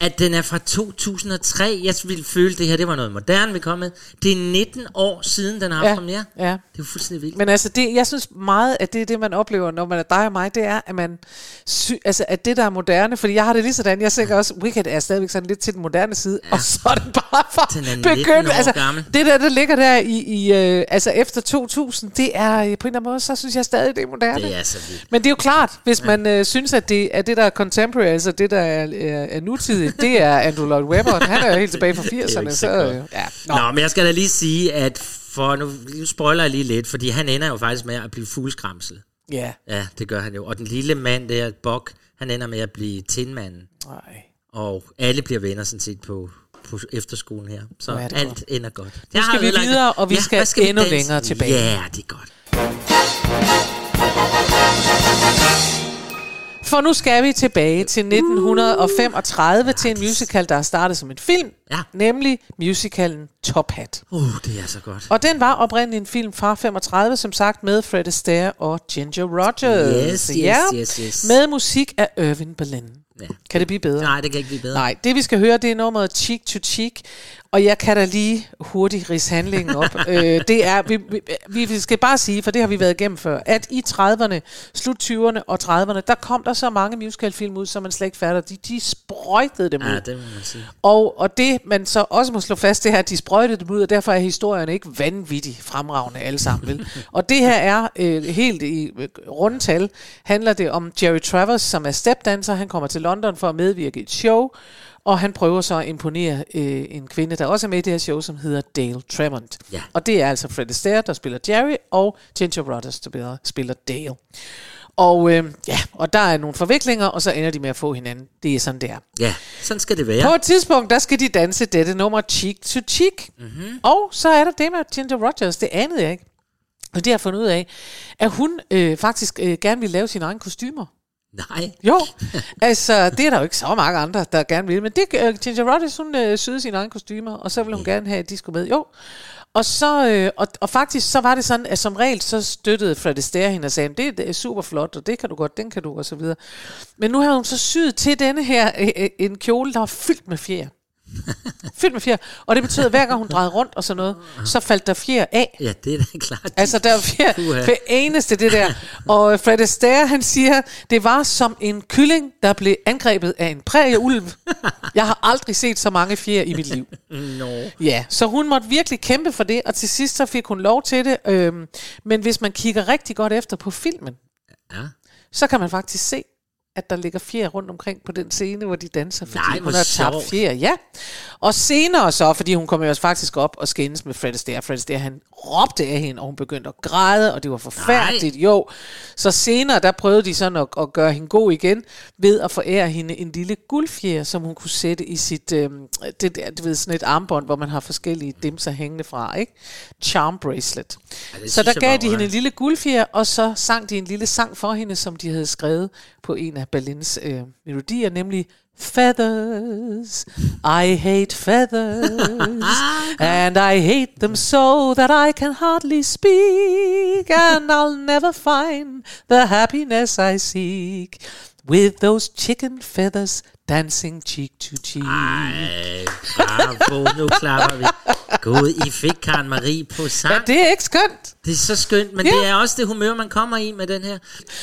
at den er fra 2003. Jeg ville føle, at det her det var noget moderne, vi kom med. Det er 19 år siden, den har haft Ja, premiere. ja. Det er jo fuldstændig vildt. Men altså, det, jeg synes meget, at det er det, man oplever, når man er dig og mig, det er, at man sy, altså, at det, der er moderne, fordi jeg har det lige sådan, jeg tænker også, Wicked er stadigvæk sådan lidt til den moderne side, ja. og så er den bare for Den er 19 begyndt. Altså, gammel. det der, der ligger der i, i øh, altså efter 2000, det er øh, på en eller anden måde, så synes jeg stadig, det er moderne. Det er så vildt. Men det er jo klart, hvis ja. man øh, synes, at det, at det, der er contemporary, altså det, der er, er, er nutidigt, det er Andrew Lloyd Webber. Han er jo helt tilbage fra Det er jo 80'erne. ikke så øh, ja. Nå. Nå, men jeg skal da lige sige, at for nu, spoiler jeg lige lidt, fordi han ender jo faktisk med at blive fugleskramsel. Ja. Ja, det gør han jo. Og den lille mand der, Bok, han ender med at blive tindmanden. Nej. Og alle bliver venner sådan set på, på efterskolen her. Så er det alt godt. ender godt. Nu Jeg skal har vi videre, og vi Ja, skal vi endnu danse? længere tilbage. Ja, det er godt. For nu skal vi tilbage til 1935 til en musical, der er startet som en film, Ja. nemlig musicalen Top Hat. Uh, det er så godt. Og den var oprindeligt en film fra 35, som sagt, med Fred Astaire og Ginger Rogers. Yes, yes, ja, yes, yes. Med musik af Irving Berlin. Ja. Kan det blive bedre? Nej, det kan ikke blive bedre. Nej, det vi skal høre, det er nummeret Cheek to Cheek, og jeg kan da lige hurtigt rise handlingen op. øh, det er, vi, vi, vi skal bare sige, for det har vi været igennem før, at i 30'erne, slut 20'erne og 30'erne, der kom der så mange musicalfilm ud, som man slet ikke fatter. De, de sprøjtede dem ud. Ja, det må man sige. Og, og det, man så også må slå fast, det er, at de sprøjtede dem ud, og derfor er historierne ikke vanvittigt fremragende alle sammen. Vel? og det her er øh, helt i øh, rundtal, handler det om Jerry Travers, som er stepdanser. Han kommer til London for at medvirke i et show, og han prøver så at imponere øh, en kvinde, der også er med i det her show, som hedder Dale Tremont. Ja. Og det er altså Fred Astaire, der spiller Jerry, og Ginger Rogers, der spiller, Dale. Og øh, ja, og der er nogle forviklinger, og så ender de med at få hinanden. Det er sådan, det er. Ja, sådan skal det være. På et tidspunkt, der skal de danse dette nummer Cheek to Cheek. Mhm. Mm-hmm. Og så er der det med Ginger Rogers, det anede jeg ikke. Og det har jeg fundet ud af, at hun øh, faktisk øh, gerne vil lave sine egne kostymer. Nej. Jo, altså det er der jo ikke så mange andre, der gerne vil. Men det, øh, Ginger Rogers, hun øh, syede sine egne kostymer, og så ville hun gerne have, at de skulle med. Jo, og, så, øh, og, og faktisk så var det sådan, at som regel så støttede Fred Astaire hende og sagde, det er super flot, og det kan du godt, den kan du, og så videre. Men nu har hun så syet til denne her øh, øh, en kjole, der var fyldt med fjer. fyldt med fjer. Og det betyder, at hver gang hun drejede rundt og sådan noget, så faldt der fjer af. Ja, det er da klart. Altså, der var fjer hver eneste det der. Og Fred Astaire, han siger, det var som en kylling, der blev angrebet af en prærieulv. Jeg har aldrig set så mange fjer i mit liv. Nå. Ja, så hun måtte virkelig kæmpe for det, og til sidst så fik hun lov til det. Øhm, men hvis man kigger rigtig godt efter på filmen, Ja. så kan man faktisk se, at der ligger fjer rundt omkring på den scene, hvor de danser, fordi Nej, hun har tabt fjer. Ja. Og senere så, fordi hun kom jo også faktisk op og skændes med Fred Astaire. Fred Astaire, han råbte af hende, og hun begyndte at græde, og det var forfærdeligt. Nej. Jo. Så senere, der prøvede de sådan at, at gøre hende god igen, ved at forære hende en lille guldfjer, som hun kunne sætte i sit, øhm, det der, du ved, sådan et armbånd, hvor man har forskellige dimser hængende fra, ikke? Charm bracelet. Ja, så der gav de hende en lille guldfjer, og så sang de en lille sang for hende, som de havde skrevet på en af Berlins øh, melodier, nemlig Feathers, I hate feathers, and I hate them so that I can hardly speak, and I'll never find the happiness I seek with those chicken feathers dancing cheek to cheek. Ej, bravo, nu klapper vi. Gud, I fik Karen Marie på sang. Ja, det er ikke skønt. Det er så skønt, men Ja. det er også det humør, man kommer i med den her.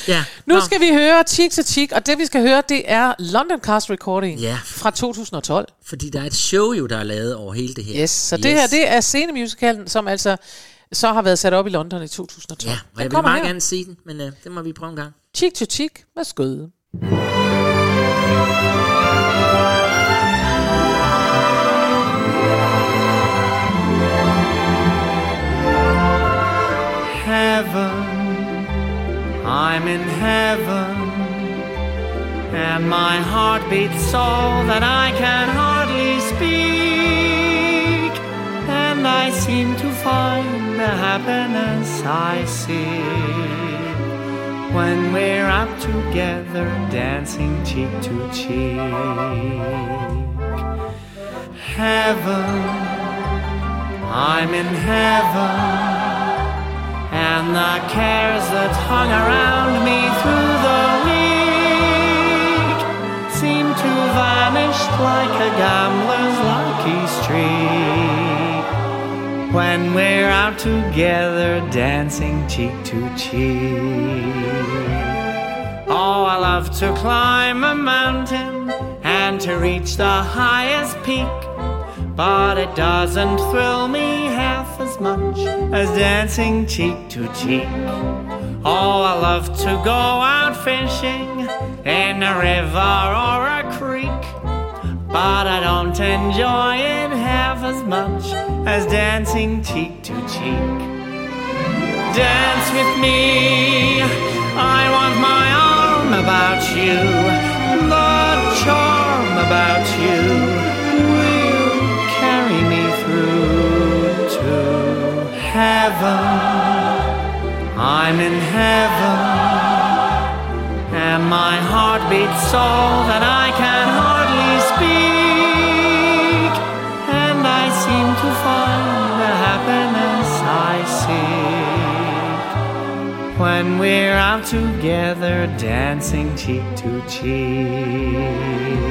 Ja, Nu nå. skal vi høre Cheek to Cheek, og det vi skal høre, det er London Cast Recording Ja. fra 2012. Fordi der er et show jo, der er lavet over hele det her. Yes, så det her, det er scenemusicalen, som altså så har været sat op i London i 2012. Ja, og Den jeg vil meget her. gerne se den, men uh, det må vi prøve en gang. Cheek to Cheek, værsgo. heaven. I'm in heaven. And my heart beats so that I can hardly speak. And I seem to find the happiness I seek when we're up together dancing cheek to cheek. Heaven, I'm in heaven and the cares that hung around me through the week seem to vanish like a gambler's lucky streak when we're out together dancing cheek to cheek. Oh, I love to climb a mountain and to reach the highest peak. But it doesn't thrill me half as much as dancing cheek to cheek. Oh, I love to go out fishing in a river or a creek. But I don't enjoy it half as much as dancing cheek to cheek. Dance with me, I want my arm about you. Heaven. I'm in heaven, and my heart beats so that I can hardly speak. And I seem to find the happiness I seek when we're out together dancing cheek to cheek.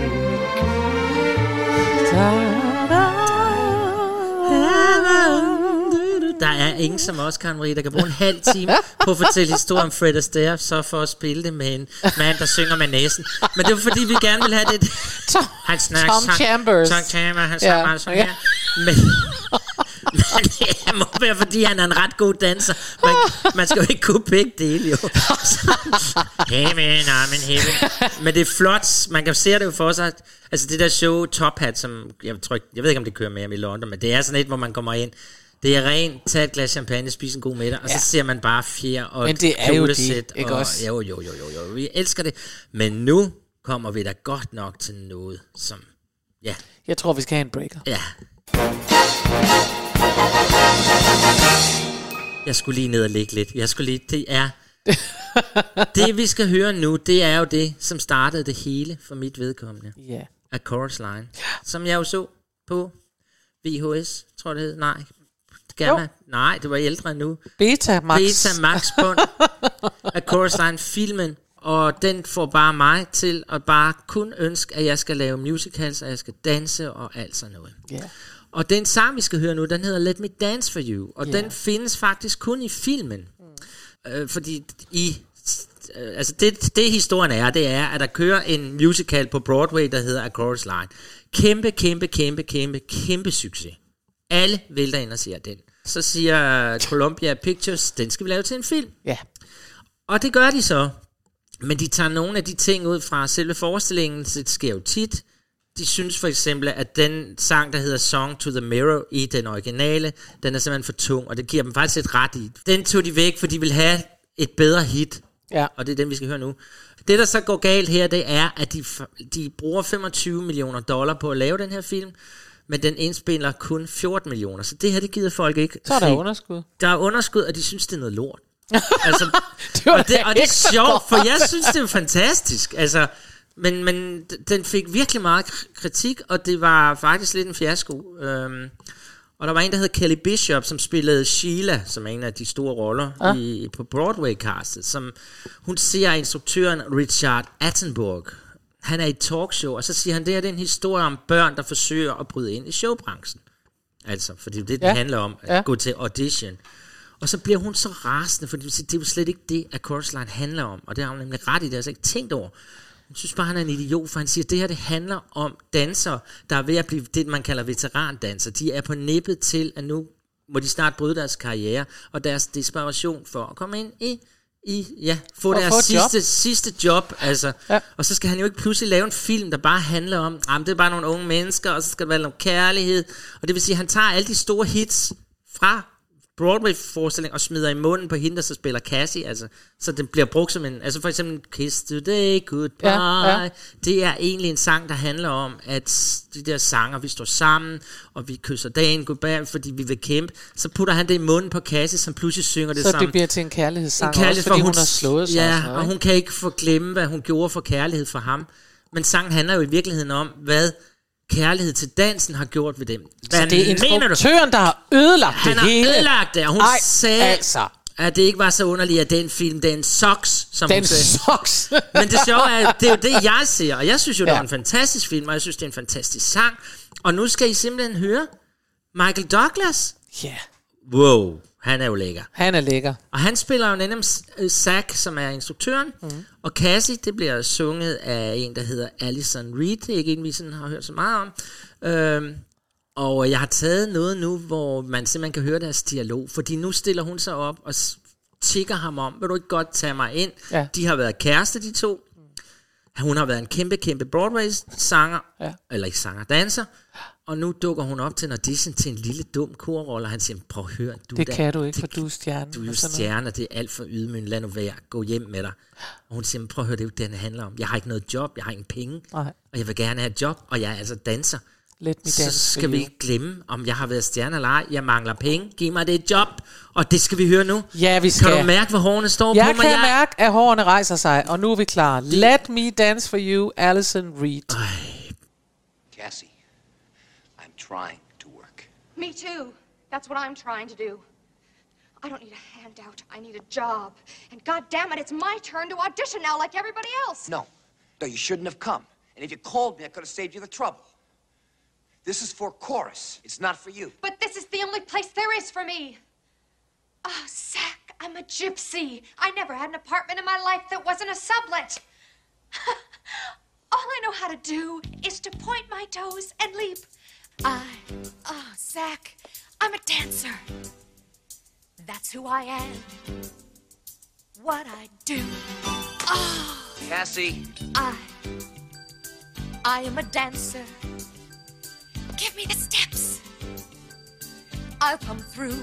Ingen som os, Karen Marie, der kan bruge en halv time på at fortælle historien om Fred Astaire, så for at spille det med en mand, der synger med næsen. Men det var fordi, vi gerne vil have det. Tom, Han snakker, Tom sang- Chambers. Tom Chambers, han sang Ja, meget sådan ja. her. Men, men det må være, fordi han er en ret god danser. Man, man skal jo ikke kunne begge dele, jo. Heaven, I'm in heaven. Men det er flot. Man kan se det jo for sig. Altså det der show Top Hat, som jeg, tror, jeg ved ikke, om det kører mere i London, men det er sådan et, hvor man kommer ind. Det er rent, tag et glas champagne, spise en god middag, og Ja. så ser man bare fjer og Men det er jo det, ikke og, også? Jo, jo, jo, jo, jo, vi elsker det. Men nu kommer vi da godt nok til noget, som, ja, Jeg tror, vi skal have en breaker. ja. Jeg skulle lige ned og ligge lidt. Jeg skulle lige, det er, det vi skal høre nu, det er jo det, som startede det hele for mit vedkommende. Ja. A Chorus Line, som jeg jo så på VHS, tror jeg det hed. Nej, Gamma. Nej, det var ældre nu. Beta Max. Beta Max Bond. A Chorus Line filmen. Og den får bare mig til at bare kun ønske, at jeg skal lave musicals, og jeg skal danse og alt sådan noget. Ja. Og den sang, vi skal høre nu, den hedder Let Me Dance For You. Og Ja. den findes faktisk kun i filmen. Mm. Øh, fordi i... Øh, altså det, det historien er, det er, at der kører en musical på Broadway, der hedder A Chorus Line. Kæmpe, kæmpe, kæmpe, kæmpe, kæmpe succes. Alle vælter ind og siger den. Så siger Columbia Pictures, den skal vi lave til en film. Ja. Og det gør de så. Men de tager nogle af de ting ud fra selve forestillingen, så det sker jo tit. De synes for eksempel, at den sang, der hedder Song to the Mirror i den originale, den er simpelthen for tung, og det giver dem faktisk et ret i. Den tog de væk, for de vil have et bedre hit, Ja. og det er den, vi skal høre nu. Det, der så går galt her, det er, at de, de bruger 25 millioner dollar på at lave den her film, men den indspiller kun 14 millioner, så det her, det gider folk ikke. Så er der se. underskud. Der er underskud, og de synes, det er noget lort. altså, Det og, det, og det er sjovt, for jeg synes, det er fantastisk. Altså, men, men den fik virkelig meget kritik, og det var faktisk lidt en fiasko. Øhm, Og der var en, der hed Kelly Bishop, som spillede Sheila, som er en af de store roller Ja. i, på Broadway-castet. Som, hun ser instruktøren Richard Attenborough. Han er i et talkshow, og så siger han, det her det er en historie om børn, der forsøger at bryde ind i showbranchen. Altså, for det det, Ja. handler om, at Ja. gå til audition. Og så bliver hun så rasende, for det er jo slet ikke det, at Chorus Line handler om. Og det har hun nemlig ret i, det har jeg ikke tænkt over. Jeg synes bare, han er en idiot, for han siger, at det her det handler om dansere, der er ved at blive det, man kalder veterandanser. De er på nippet til, at nu må de snart bryde deres karriere, og deres desperation for at komme ind i, i ja, få For deres få et job. sidste, sidste job. Altså. Ja. Og så skal han jo ikke pludselig lave en film, der bare handler om, jamen, det er bare nogle unge mennesker, og så skal der være noget kærlighed. Og det vil sige, at han tager alle de store hits fra Broadway-forestilling og smider i munden på hende, der så spiller Cassie, altså, så det bliver brugt som en, altså for eksempel Kiss Today, Goodbye, Ja, ja. det er egentlig en sang, der handler om, at de der sanger, vi står sammen, og vi kysser dagen goodbye, fordi vi vil kæmpe, så putter han det i munden på Cassie, som pludselig synger det Så sammen. det bliver til en kærlighedssang En kærlighed, også, fordi for hun, har slået sig. Ja, og og hun kan ikke få glemme, hvad hun gjorde for kærlighed for ham. Men sangen handler jo i virkeligheden om, hvad kærlighed til dansen har gjort ved dem. Hvad Så det er instruktøren, der har ødelagt Han det har hele. ødelagt det, og hun Ej, sagde, altså. at det ikke var så underligt, at den film, den sucks, som Den hun sagde. sucks. Men det sjove er, at det er jo det, jeg ser, og jeg synes jo, det Ja. var en fantastisk film, og jeg synes, det er en fantastisk sang. Og nu skal I simpelthen høre Michael Douglas. Ja, Wow, han er jo lækker. han er lækker. Og han spiller jo nemlig øh, Zack, som er instruktøren. Mm. Og Cassie, det bliver sunget af en, der hedder Alison Reed. Det er ikke en, vi sådan har hørt så meget om. Øhm, og jeg har taget noget nu, hvor man simpelthen kan høre deres dialog. Fordi nu stiller hun sig op og tigger ham om, vil du ikke godt tage mig ind? Ja. De har været kæreste, de to. Hun har været en kæmpe, kæmpe Broadway-sanger, Ja. eller ikke sanger, danser. Og nu dukker hun op til en audition til en lille dum korrolle, og han siger, prøv at høre, du Det der- kan du ikke, det for du er stjerne. du er jo stjerne, det er alt for ydmygende, lad nu være, gå hjem med dig. Og hun siger, "Men prøv at høre, det er jo det, det handler om. Jeg har ikke noget job, jeg har ingen penge, Nej. og jeg vil gerne have et job, og jeg er altså danser. Let me Så skal vi ikke glemme, om jeg har været stjerne eller ej. Jeg mangler penge, giv mig det et job, og det skal vi høre nu. Ja, vi skal. Kan du mærke, hvor hårene står Jeg på mig? kan mærke, at hårene rejser sig, og nu er vi klar. Let me dance for you, Alison Reed. Cassie, I'm trying to work. Me too. That's what I'm trying to do. I don't need a handout. I need a job. And god damn it, it's my turn to audition now like everybody else. No, no, you shouldn't have come. And if you called me, I could have saved you the trouble. This is for chorus. It's not for you. But this is the only place there is for me. Ah, oh, Zach, I'm a gypsy. I never had an apartment in my life that wasn't a sublet. All I know how to do is to point my toes and leap. I, uh, oh, Zach, I'm a dancer. That's who I am. What I do. Oh, Cassie, I, I am a dancer. Give me the steps. I'll come through.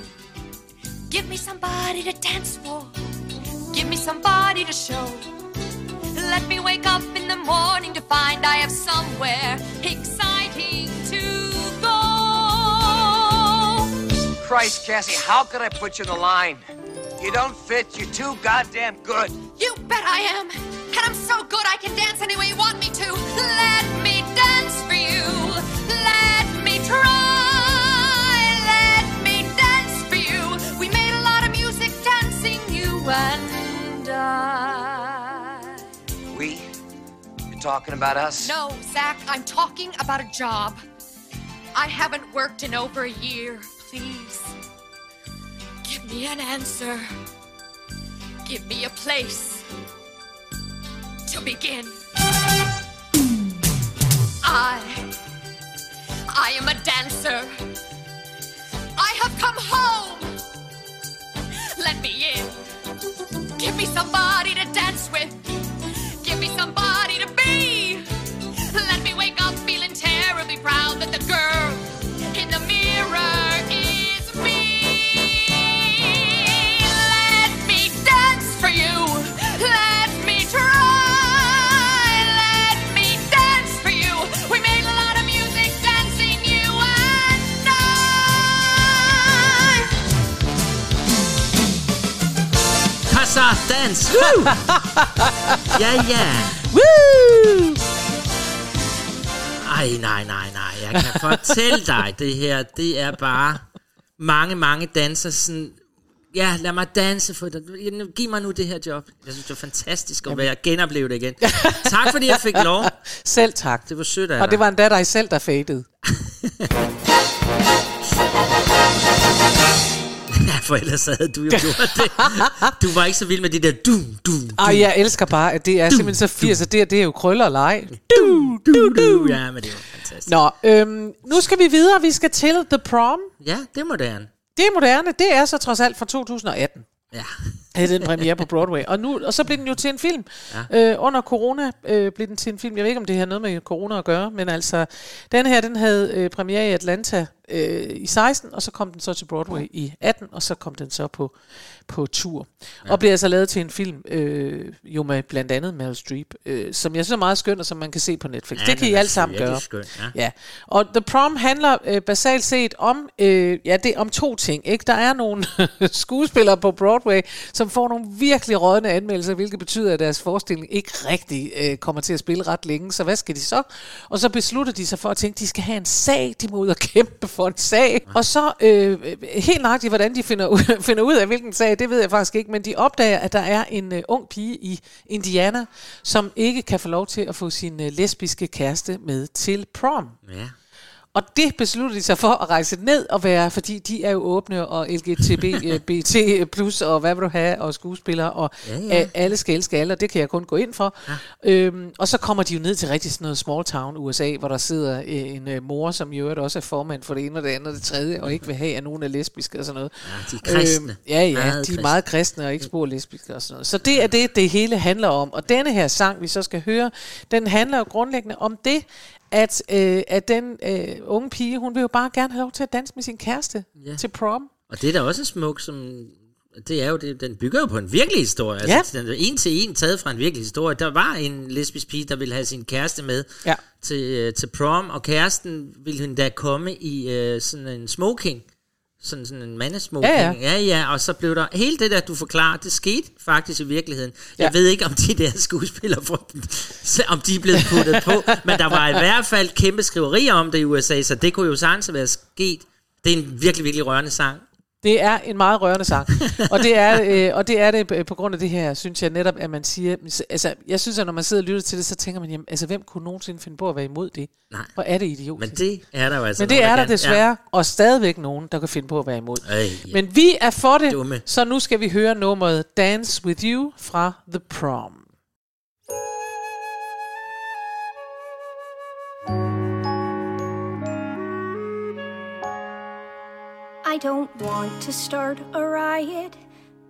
Give me somebody to dance for. Give me somebody to show. Let me wake up in the morning to find I have somewhere exciting Christ, Cassie, how could I put you in the line? You don't fit. You're too goddamn good. You bet I am. And I'm so good I can dance any way you want me to. Let me dance for you. Let me try. Let me dance for you. We made a lot of music dancing, you and I. We? You're talking about us? No, Zach, I'm talking about a job. I haven't worked in over a year. Please. Give me an answer. Give me a place to begin. I. I am a dancer. I have come home. Let me in. Give me somebody to dance with. Give me somebody to be. Let me wake up feeling terribly proud that the girl Dans! Woo! ja, ja. Woo! Ej, nej, nej, nej. Jeg kan fortælle dig, det her, det er bare mange, mange danser sådan, ja, lad mig danse for dig. Giv mig nu det her job. Jeg synes, det var fantastisk at være genopleve det igen. tak fordi jeg fik lov. Selv tak. Det var sødt af Og dig. det var endda dig selv, der fadede. Ja, for ellers havde du jo gjort det. Du var ikke så vild med det der du, du, du. Ej, jeg elsker bare, at det er simpelthen så 80, og det, det er jo krøller og leg. du, du, du. Ja, men det var fantastisk. Nå, øhm, nu skal vi videre. Vi skal til The Prom. Ja, det er moderne. Det er moderne. Det er så trods alt fra 2018. Ja. Havde den premiere på Broadway. Og, nu, og så blev den jo til en film. Ja. Øh, under corona øh, blev den til en film. Jeg ved ikke, om det har noget med corona at gøre, men altså, den her, den havde øh, premiere i Atlanta øh, i 16, og så kom den så til Broadway i 18, og så kom den så på, på tur. Ja. Og blev altså lavet til en film, øh, jo med blandt andet Meryl Streep, øh, som jeg synes er meget skøn, og som man kan se på Netflix. Ja, det kan I alle sammen gøre. skøn, ja. Ja. Og The Prom handler øh, basalt set om, øh, ja, det, om to ting. Ikke? Der er nogle skuespillere på Broadway, som får nogle virkelig rådne anmeldelser, hvilket betyder, at deres forestilling ikke rigtig øh, kommer til at spille ret længe. Så hvad skal de så? Og så beslutter de sig for at tænke, at de skal have en sag. De må ud og kæmpe for en sag. Og så øh, helt nøjagtigt, hvordan de finder ud, finder ud af, hvilken sag, det ved jeg faktisk ikke. Men de opdager, at der er en øh, ung pige i Indiana, som ikke kan få lov til at få sin øh, lesbiske kæreste med til prom. Ja. Og det beslutter de sig for at rejse ned og være, fordi de er jo åbne og LGTB, øh, BT plus og hvad vil du have, og skuespillere, og Ja, ja, ja. alle skal elske alle, og det kan jeg kun gå ind for. Ja. Øhm, og så kommer de jo ned til rigtig sådan noget small town USA, hvor der sidder øh, en øh, mor, som i øvrigt også er formand for det ene og det andet og det tredje, og ikke vil have, at nogen er lesbiske og sådan noget. Ja, de er kristne. Øhm, ja, ja, Meget de er kristne. meget kristne og ikke spor lesbiske og sådan noget. Så det er det, det hele handler om. Og denne her sang, vi så skal høre, den handler jo grundlæggende om det, at, øh, at den øh, unge pige, hun vil jo bare gerne have lov til at danse med sin kæreste Ja. til prom. Og det er da også smuk, som... Det er jo det, den bygger jo på en virkelig historie. Ja. Altså, den er en til en taget fra en virkelig historie. Der var en lesbisk pige, der ville have sin kæreste med Ja. til, øh, til prom, og kæresten ville hende da komme i øh, sådan en smoking. Sådan, sådan en mandesmoking. Ja, ja, ja. Og så blev der... Hele det der, du forklarer, det skete faktisk i virkeligheden. Jeg Ja. ved ikke, om de der skuespillere, om de er blevet puttet på, men der var i hvert fald kæmpe skriverier om det i USA, så det kunne jo sagtens være sket. Det er en virkelig, virkelig rørende sang. Det er en meget rørende sang. og, det er, øh, og det er det øh, på grund af det her, synes jeg netop, at man siger... Altså, jeg synes, at når man sidder og lytter til det, så tænker man, jamen, altså, hvem kunne nogensinde finde på at være imod det? Nej. Hvor er det idiotisk? Men det er der jo altså Men det nogen, er der kan. desværre, og stadigvæk nogen, der kan finde på at være imod. Ej, ja. Men vi er for det, Dumme. så nu skal vi høre nummeret Dance With You fra The Prom. I don't want to start a riot.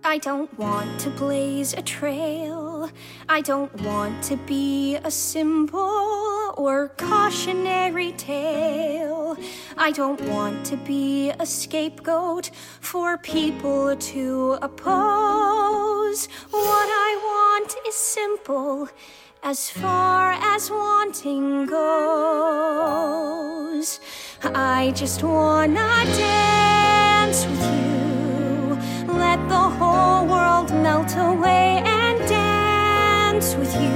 I don't want to blaze a trail. I don't want to be a symbol or cautionary tale. I don't want to be a scapegoat for people to oppose. What I want is simple as far as wanting goes. I just wanna dance with you. Let the whole world melt away and dance with you.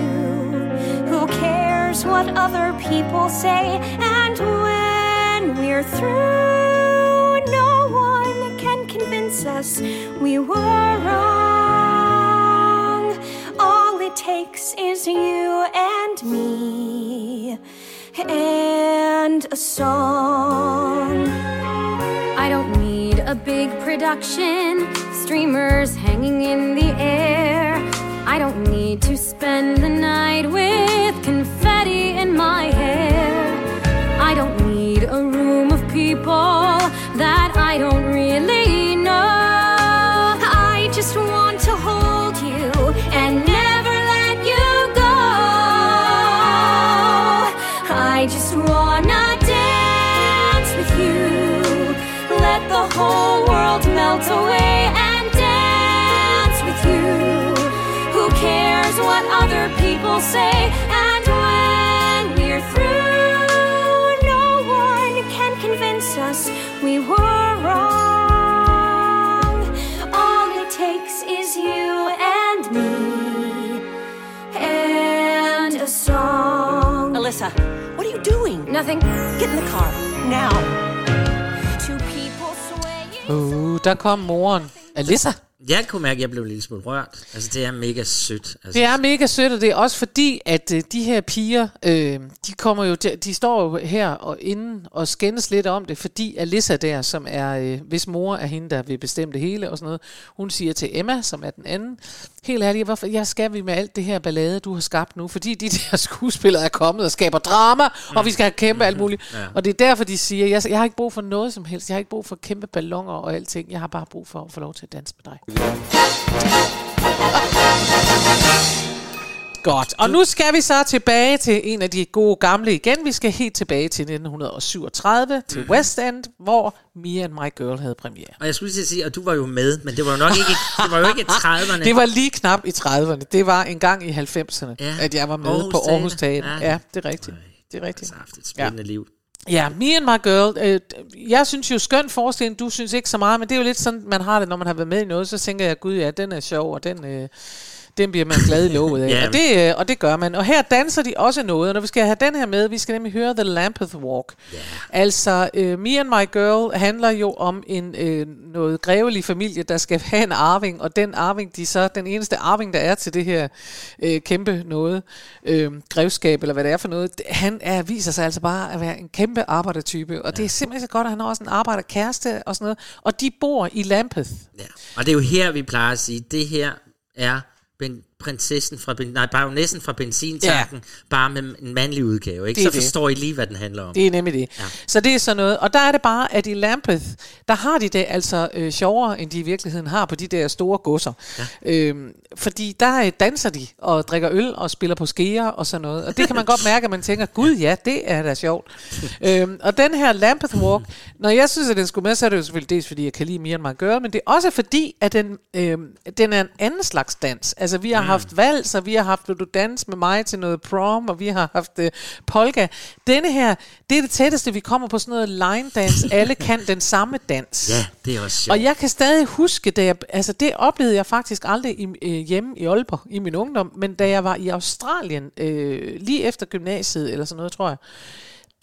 Who cares what other people say? And when we're through, no one can convince us we were wrong. Takes is you and me and a song. I don't need a big production, streamers hanging in the air. I don't need to spend the night with melt away and dance with you. Who cares what other people say? And when we're through, no one can convince us we were wrong. All it takes is you and me and a song. Alyssa, what are you doing? Nothing. Get in the car now. Uh, der kom moren. Alissa. Jeg kunne mærke, at jeg blev en lille smule rørt. Altså, det er mega sødt. Altså, Det er mega sødt, og det er også fordi, at øh, de her piger, øh, de kommer jo, de, de står jo her og inden og skændes lidt om det, fordi Alissa der, som er, øh, hvis mor er hende, der vil bestemme det hele og sådan noget, hun siger til Emma, som er den anden, helt ærligt, hvorfor jeg skal vi med alt det her ballade, du har skabt nu, fordi de der skuespillere er kommet og skaber drama, mm. og vi skal have kæmpe alt muligt. Ja. Og det er derfor, de siger, jeg, jeg har ikke brug for noget som helst, jeg har ikke brug for kæmpe ballonger og alting, jeg har bare brug for at få lov til at danse med dig. Godt. Og nu skal vi så tilbage til en af de gode gamle igen. Vi skal helt tilbage til 1937 til Mhm. West End, hvor Me and My Girl havde premiere. Og jeg skulle lige sige, at du var jo med, men det var jo nok ikke, det var jo ikke 30'erne. Det var lige knap i 30'erne. Det var en gang i 90'erne, Ja. at jeg var med Aarhus på Aarhus Teater. Ja. Ja, det er rigtigt. Det er rigtigt. har haft et spændende ja. liv. Ja, Me and My Girl. Øh, jeg synes jo skøn forestilling, du synes ikke så meget, men det er jo lidt sådan, man har det, når man har været med i noget, så tænker jeg, gud ja, den er sjov, og den, øh, den bliver man glad i lovet af. Ja. og, det, øh, og det gør man. Og her danser de også noget, og når vi skal have den her med, vi skal nemlig høre The Lampeth Walk. Altså, øh, Me and My Girl handler jo om en øh, noget grevelig familie, der skal have en arving, og den arving, de så, den eneste arving, der er til det her øh, kæmpe noget, øh, grevskab, eller hvad det er for noget, han er, viser sig altså bare at være en kæmpe arbejdertype, og det er simpelthen så godt, at han har også en arbejderkæreste og sådan noget, og de bor i Lampeth. Ja. Og det er jo her, vi plejer at sige, det her er ben, prinsessen fra, nej, baronessen fra benzintanken, ja. bare med en mandlig udgave. Ikke? Det Så det. forstår I lige, hvad den handler om. Det er nemlig det. Ja. Så det er sådan noget. Og der er det bare, at i Lampeth, der har de det altså øh, sjovere, end de i virkeligheden har på de der store godser. Ja. Øhm, fordi der øh, danser de og drikker øl og spiller på skeer og sådan noget. Og det kan man godt mærke, at man tænker, gud ja, det er da sjovt. øhm, og den her Lampeth Walk, når jeg synes, at den skulle med, så er det jo selvfølgelig dels, fordi jeg kan lide Me and My Girl, men det er også fordi, at den, øh, den er en anden slags dans. Altså, vi har mm. Haft vals, og vi har haft Vil du danse med mig til noget prom, og vi har haft øh, polka. Denne her, det er det tætteste, vi kommer på sådan noget line dance. Alle kan den samme dans. Ja, det er også sjovt. Og jeg kan stadig huske, da jeg, altså det oplevede jeg faktisk aldrig i, øh, hjemme i Aalborg i min ungdom, men da jeg var i Australien, øh, lige efter gymnasiet eller sådan noget, tror jeg,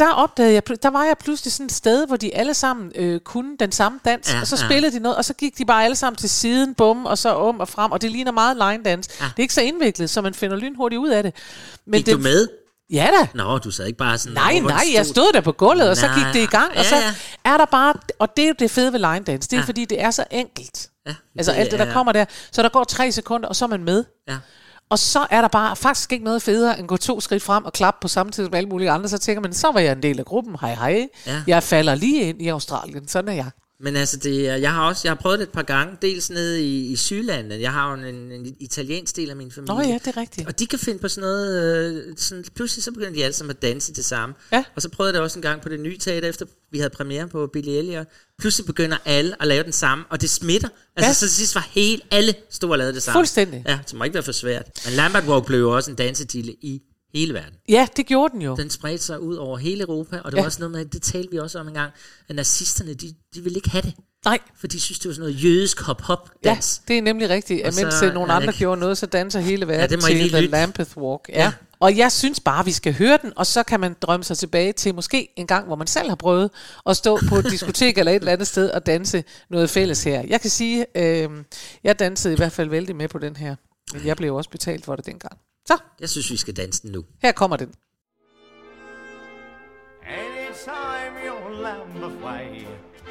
der opdagede jeg, der var jeg pludselig sådan et sted, hvor de alle sammen øh, kunne den samme dans, Ja, og så ja. spillede de noget, og så gik de bare alle sammen til siden, bum, og så om og frem, og det ligner meget line dance. Ja. Det er ikke så indviklet, så man finder lynhurtigt ud af det. Men Gik du med? Ja da. Nå, du sad ikke bare sådan... Nej, over, nej, jeg stod der på gulvet, og så Nej. gik det i gang, og Ja, så ja. er der bare, og det er jo det fede ved line dance, det er Ja. fordi, det er så enkelt. Ja, Altså alt det, der er- kommer der. Så der går tre sekunder, og så er man med. Ja. Og så er der bare faktisk ikke noget federe, end at gå to skridt frem og klappe på samme tid som alle mulige andre. Så tænker man, så var jeg en del af gruppen. Hej hej. Ja. Jeg falder lige ind i Australien. Sådan er jeg. Men altså, det, jeg har også jeg har prøvet det et par gange, dels nede i, i Sydlandet. Jeg har jo en, en italiensk del af min familie. Nå ja, det er rigtigt. Og de kan finde på sådan noget, øh, sådan, pludselig så begynder de alle sammen at danse det samme. Ja. Og så prøvede jeg det også en gang på det nye teater, efter vi havde premiere på Billy Elliot. Pludselig begynder alle at lave den samme, og det smitter. Altså, Ja. så til sidst var helt alle stod og lavede det samme. Fuldstændig. Ja, det må ikke være for svært. Men Lambert Walk blev jo også en dansedille i hele verden. Ja, det gjorde den jo. Den spredte sig ud over hele Europa, og det Ja. var også noget med, det talte vi også om en gang, at nazisterne, de, de ville ikke have det. Nej. For de synes, det var sådan noget jødisk hop-hop Ja, dans. det er nemlig rigtigt. At mens så nogle andre gjorde noget, så danser hele verden det må til The lytte. Lampeth Walk. Ja. Ja. ja. Og jeg synes bare, vi skal høre den, og så kan man drømme sig tilbage til måske en gang, hvor man selv har prøvet at stå på et diskotek eller et eller andet sted og danse noget fælles her. Jeg kan sige, øh, jeg dansede i hvert fald vældig med på den her. Men jeg blev også betalt for det dengang. Så, Jeg synes, vi skal danse den nu. her kommer den. Anytime you're Lambeth Way,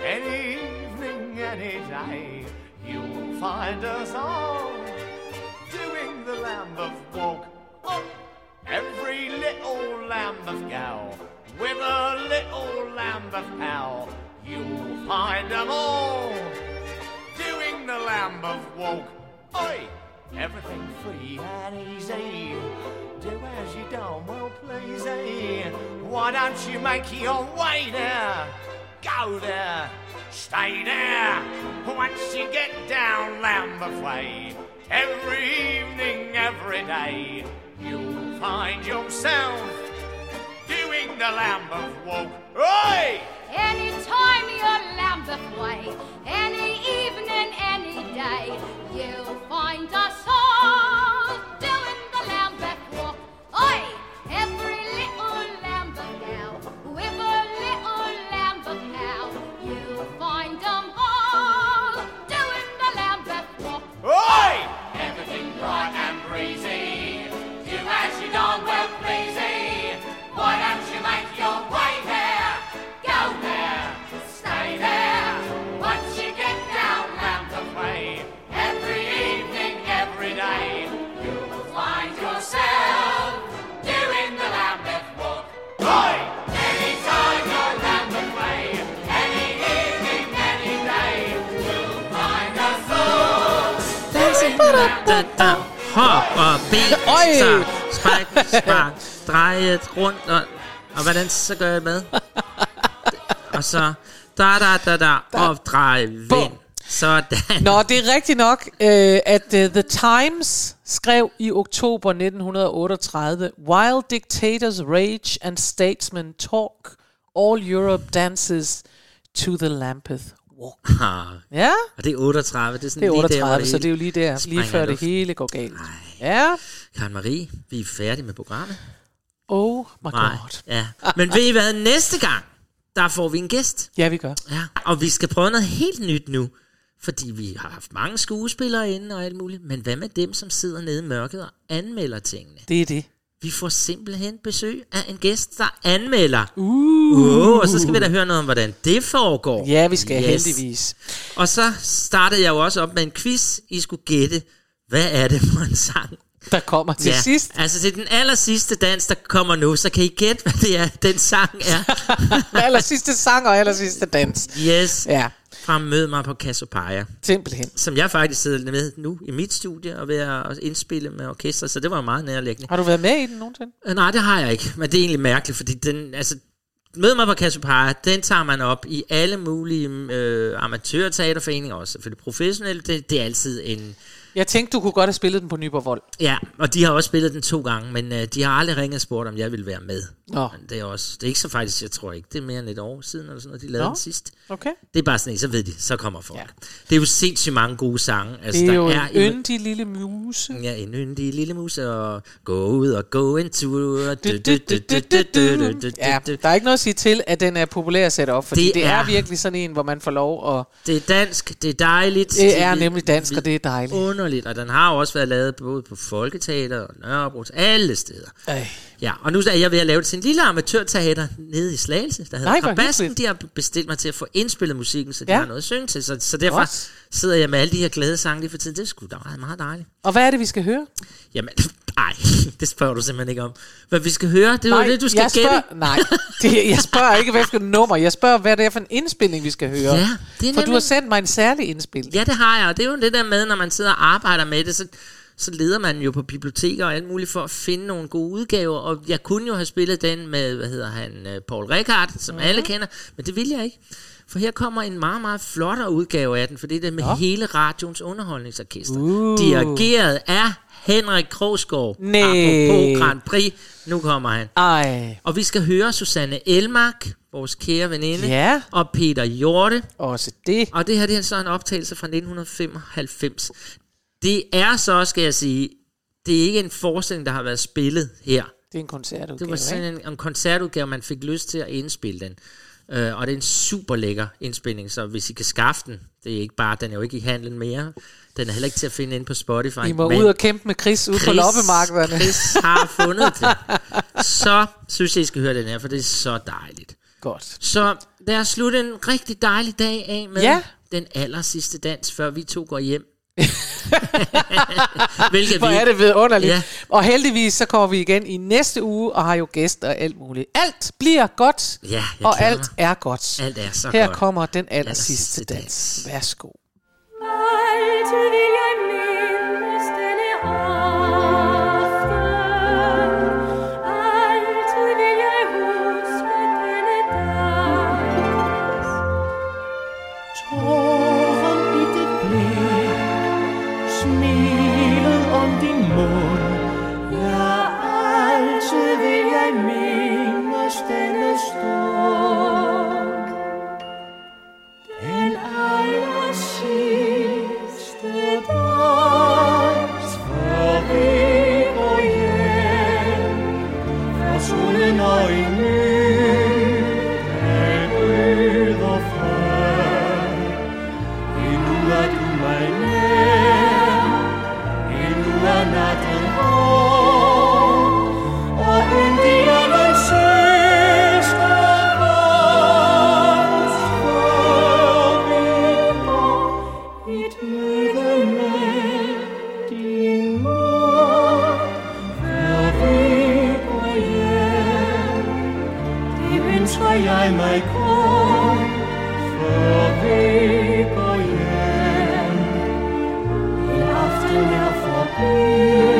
any evening, any day, you'll find us all doing the Lambeth Walk. Oh, every little Lambeth gal with a little Lambeth pal, you'll find them all doing the Lambeth Walk. Oi! Everything free and easy. Do as you don't, well please, eh? Why don't you make your way there? Go there, stay there. Once you get down Lambeth Way, every evening, every day, you'll find yourself doing the Lambeth Walk. Oi! Anytime you're Lambeth Way, any day, you'll find us all da, da. Hop og ben, Oj. så spræk, spark, dreje rundt, og, og hvordan så gør jeg med? Og så da da da da, og drej, vind. Sådan. Nå, det er rigtigt nok, øh, at uh, The Times skrev i oktober 1938, While dictators rage and statesmen talk, all Europe dances to the Lampeth Ah, Ja, Og det er 38, det er sådan det er lige der, 38, så det er jo lige der, lige før det hele går galt. Ja, Karen Marie, vi er færdige med programmet. oh my Nej, god. ja. Men ved I hvad, næste gang, der får vi en gæst. Ja, vi gør. Ja. Og vi skal prøve noget helt nyt nu. Fordi vi har haft mange skuespillere inde og alt muligt. Men hvad med dem, som sidder nede i mørket og anmelder tingene? Det er det. Vi får simpelthen besøg af en gæst, der anmelder. Uh. uh og så skal vi da høre noget om, hvordan det foregår. Ja, vi skal heldigvis. Og så startede jeg jo også op med en quiz. I skulle gætte, hvad er det for en sang? Der kommer til sidst. Altså til den aller sidste dans, der kommer nu, så kan I gætte, hvad det er, den sang er. aller sidste sang og aller sidste dans. Yes. Ja. Fra Mød mig på Cassiopeia. Simpelthen. Som jeg faktisk sidder med nu i mit studie og ved at indspille med orkester, så det var meget nærliggende. Har du været med i den nogensinde? Øh, Nej, det har jeg ikke, men det er egentlig mærkeligt, fordi den, altså, Mød mig på Cassiopeia, den tager man op i alle mulige øh, amatørteaterforeninger også. Det professionelle, det, det er altid en... Jeg tænkte, du kunne godt have spillet den på Nyborg Vold. Ja, og de har også spillet den to gange, men øh, de har aldrig ringet og spurgt, om jeg ville være med. Nå. Men det er også, det er ikke så faktisk, jeg tror ikke, det er mere end et år siden, eller sådan noget, de lavede Nå. den sidst. Okay. Det er bare sådan en, så ved de, så kommer folk. Ja. Det er jo sindssygt mange gode sange. Altså, Det er der jo er en yndig lille muse. Ja, en yndig lille muse, og gå ud og gå en tur. Ja, der er ikke noget at sige til, at den er populær at sætte op, fordi det, Det det er, er- virkelig sådan en, hvor man får lov at... Det er dansk, det er dejligt. Det er nemlig dansk, og det er dejligt. Underligt, og den har jo også været lavet både på Folketeater og Nørrebro, alle steder. Ej. Ja, og nu er jeg ved at lave det til en lille amatørteater nede i Slagelse, der hedder hyggeligt. De har bestilt mig til at få indspillet musikken, så de Ja. har noget at synge til. Så, så derfor Godt. sidder jeg med alle de her glade sange lige for tiden. Det er sgu da meget, meget dejligt. Og hvad er det, vi skal høre? Jamen, nej, det spørger du simpelthen ikke om. Hvad vi skal høre, det er nej, det, du skal jeg spørger, gætte. Nej, det, jeg spørger ikke, hvad et nummer. Jeg spørger, hvad det er for en indspilning, vi skal høre. Ja, det er For du nemlig- har sendt mig en særlig indspilning. Ja, det har jeg, og det er jo det der med, når man sidder og arbejder med det, så, så leder man jo på biblioteker og alt muligt for at finde nogle gode udgaver, og jeg kunne jo have spillet den med, hvad hedder han, øh, Paul Rickard, som mm-hmm. alle kender, men det vil jeg ikke. For her kommer en meget, meget flottere udgave af den, for det er det med Nå. hele radions underholdningsorkester. Uh. Dirigeret af Henrik Krogsgaard. Næh. Apropos Grand Prix. Nu kommer han. Ej. Og vi skal høre Susanne Elmark, vores kære veninde, Ja. og Peter Hjorte. Også det. Og det her det er så en optagelse fra 1995. Det er så, skal jeg sige, det er ikke en forestilling, der har været spillet her. Det er en koncertudgave, Det var sådan en, en koncertudgave, man fik lyst til at indspille den. Uh, og det er en super lækker indspilning, så hvis I kan skaffe den, det er ikke bare, den er jo ikke i handlen mere, den er heller ikke til at finde inde på Spotify. I må ud og kæmpe med Chris ude på Chris- loppemarkederne. Chris har fundet det. Så synes jeg, I skal høre den her, for det er så dejligt. Godt. Så lad os slutte en rigtig dejlig dag af med Ja. den aller sidste dans, før vi to går hjem. Hvilket Hvor vi- er det vidunderligt. Ja. Og heldigvis så kommer vi igen i næste uge og har jo gæster og alt muligt. Alt bliver godt, Ja, jeg og glæder alt mig. er godt. Alt er så Her godt. kommer den aller sidste sidste dans. Værsgo. Altid vil mens har jeg mig kom, For vi går hjem. I aften er forbi.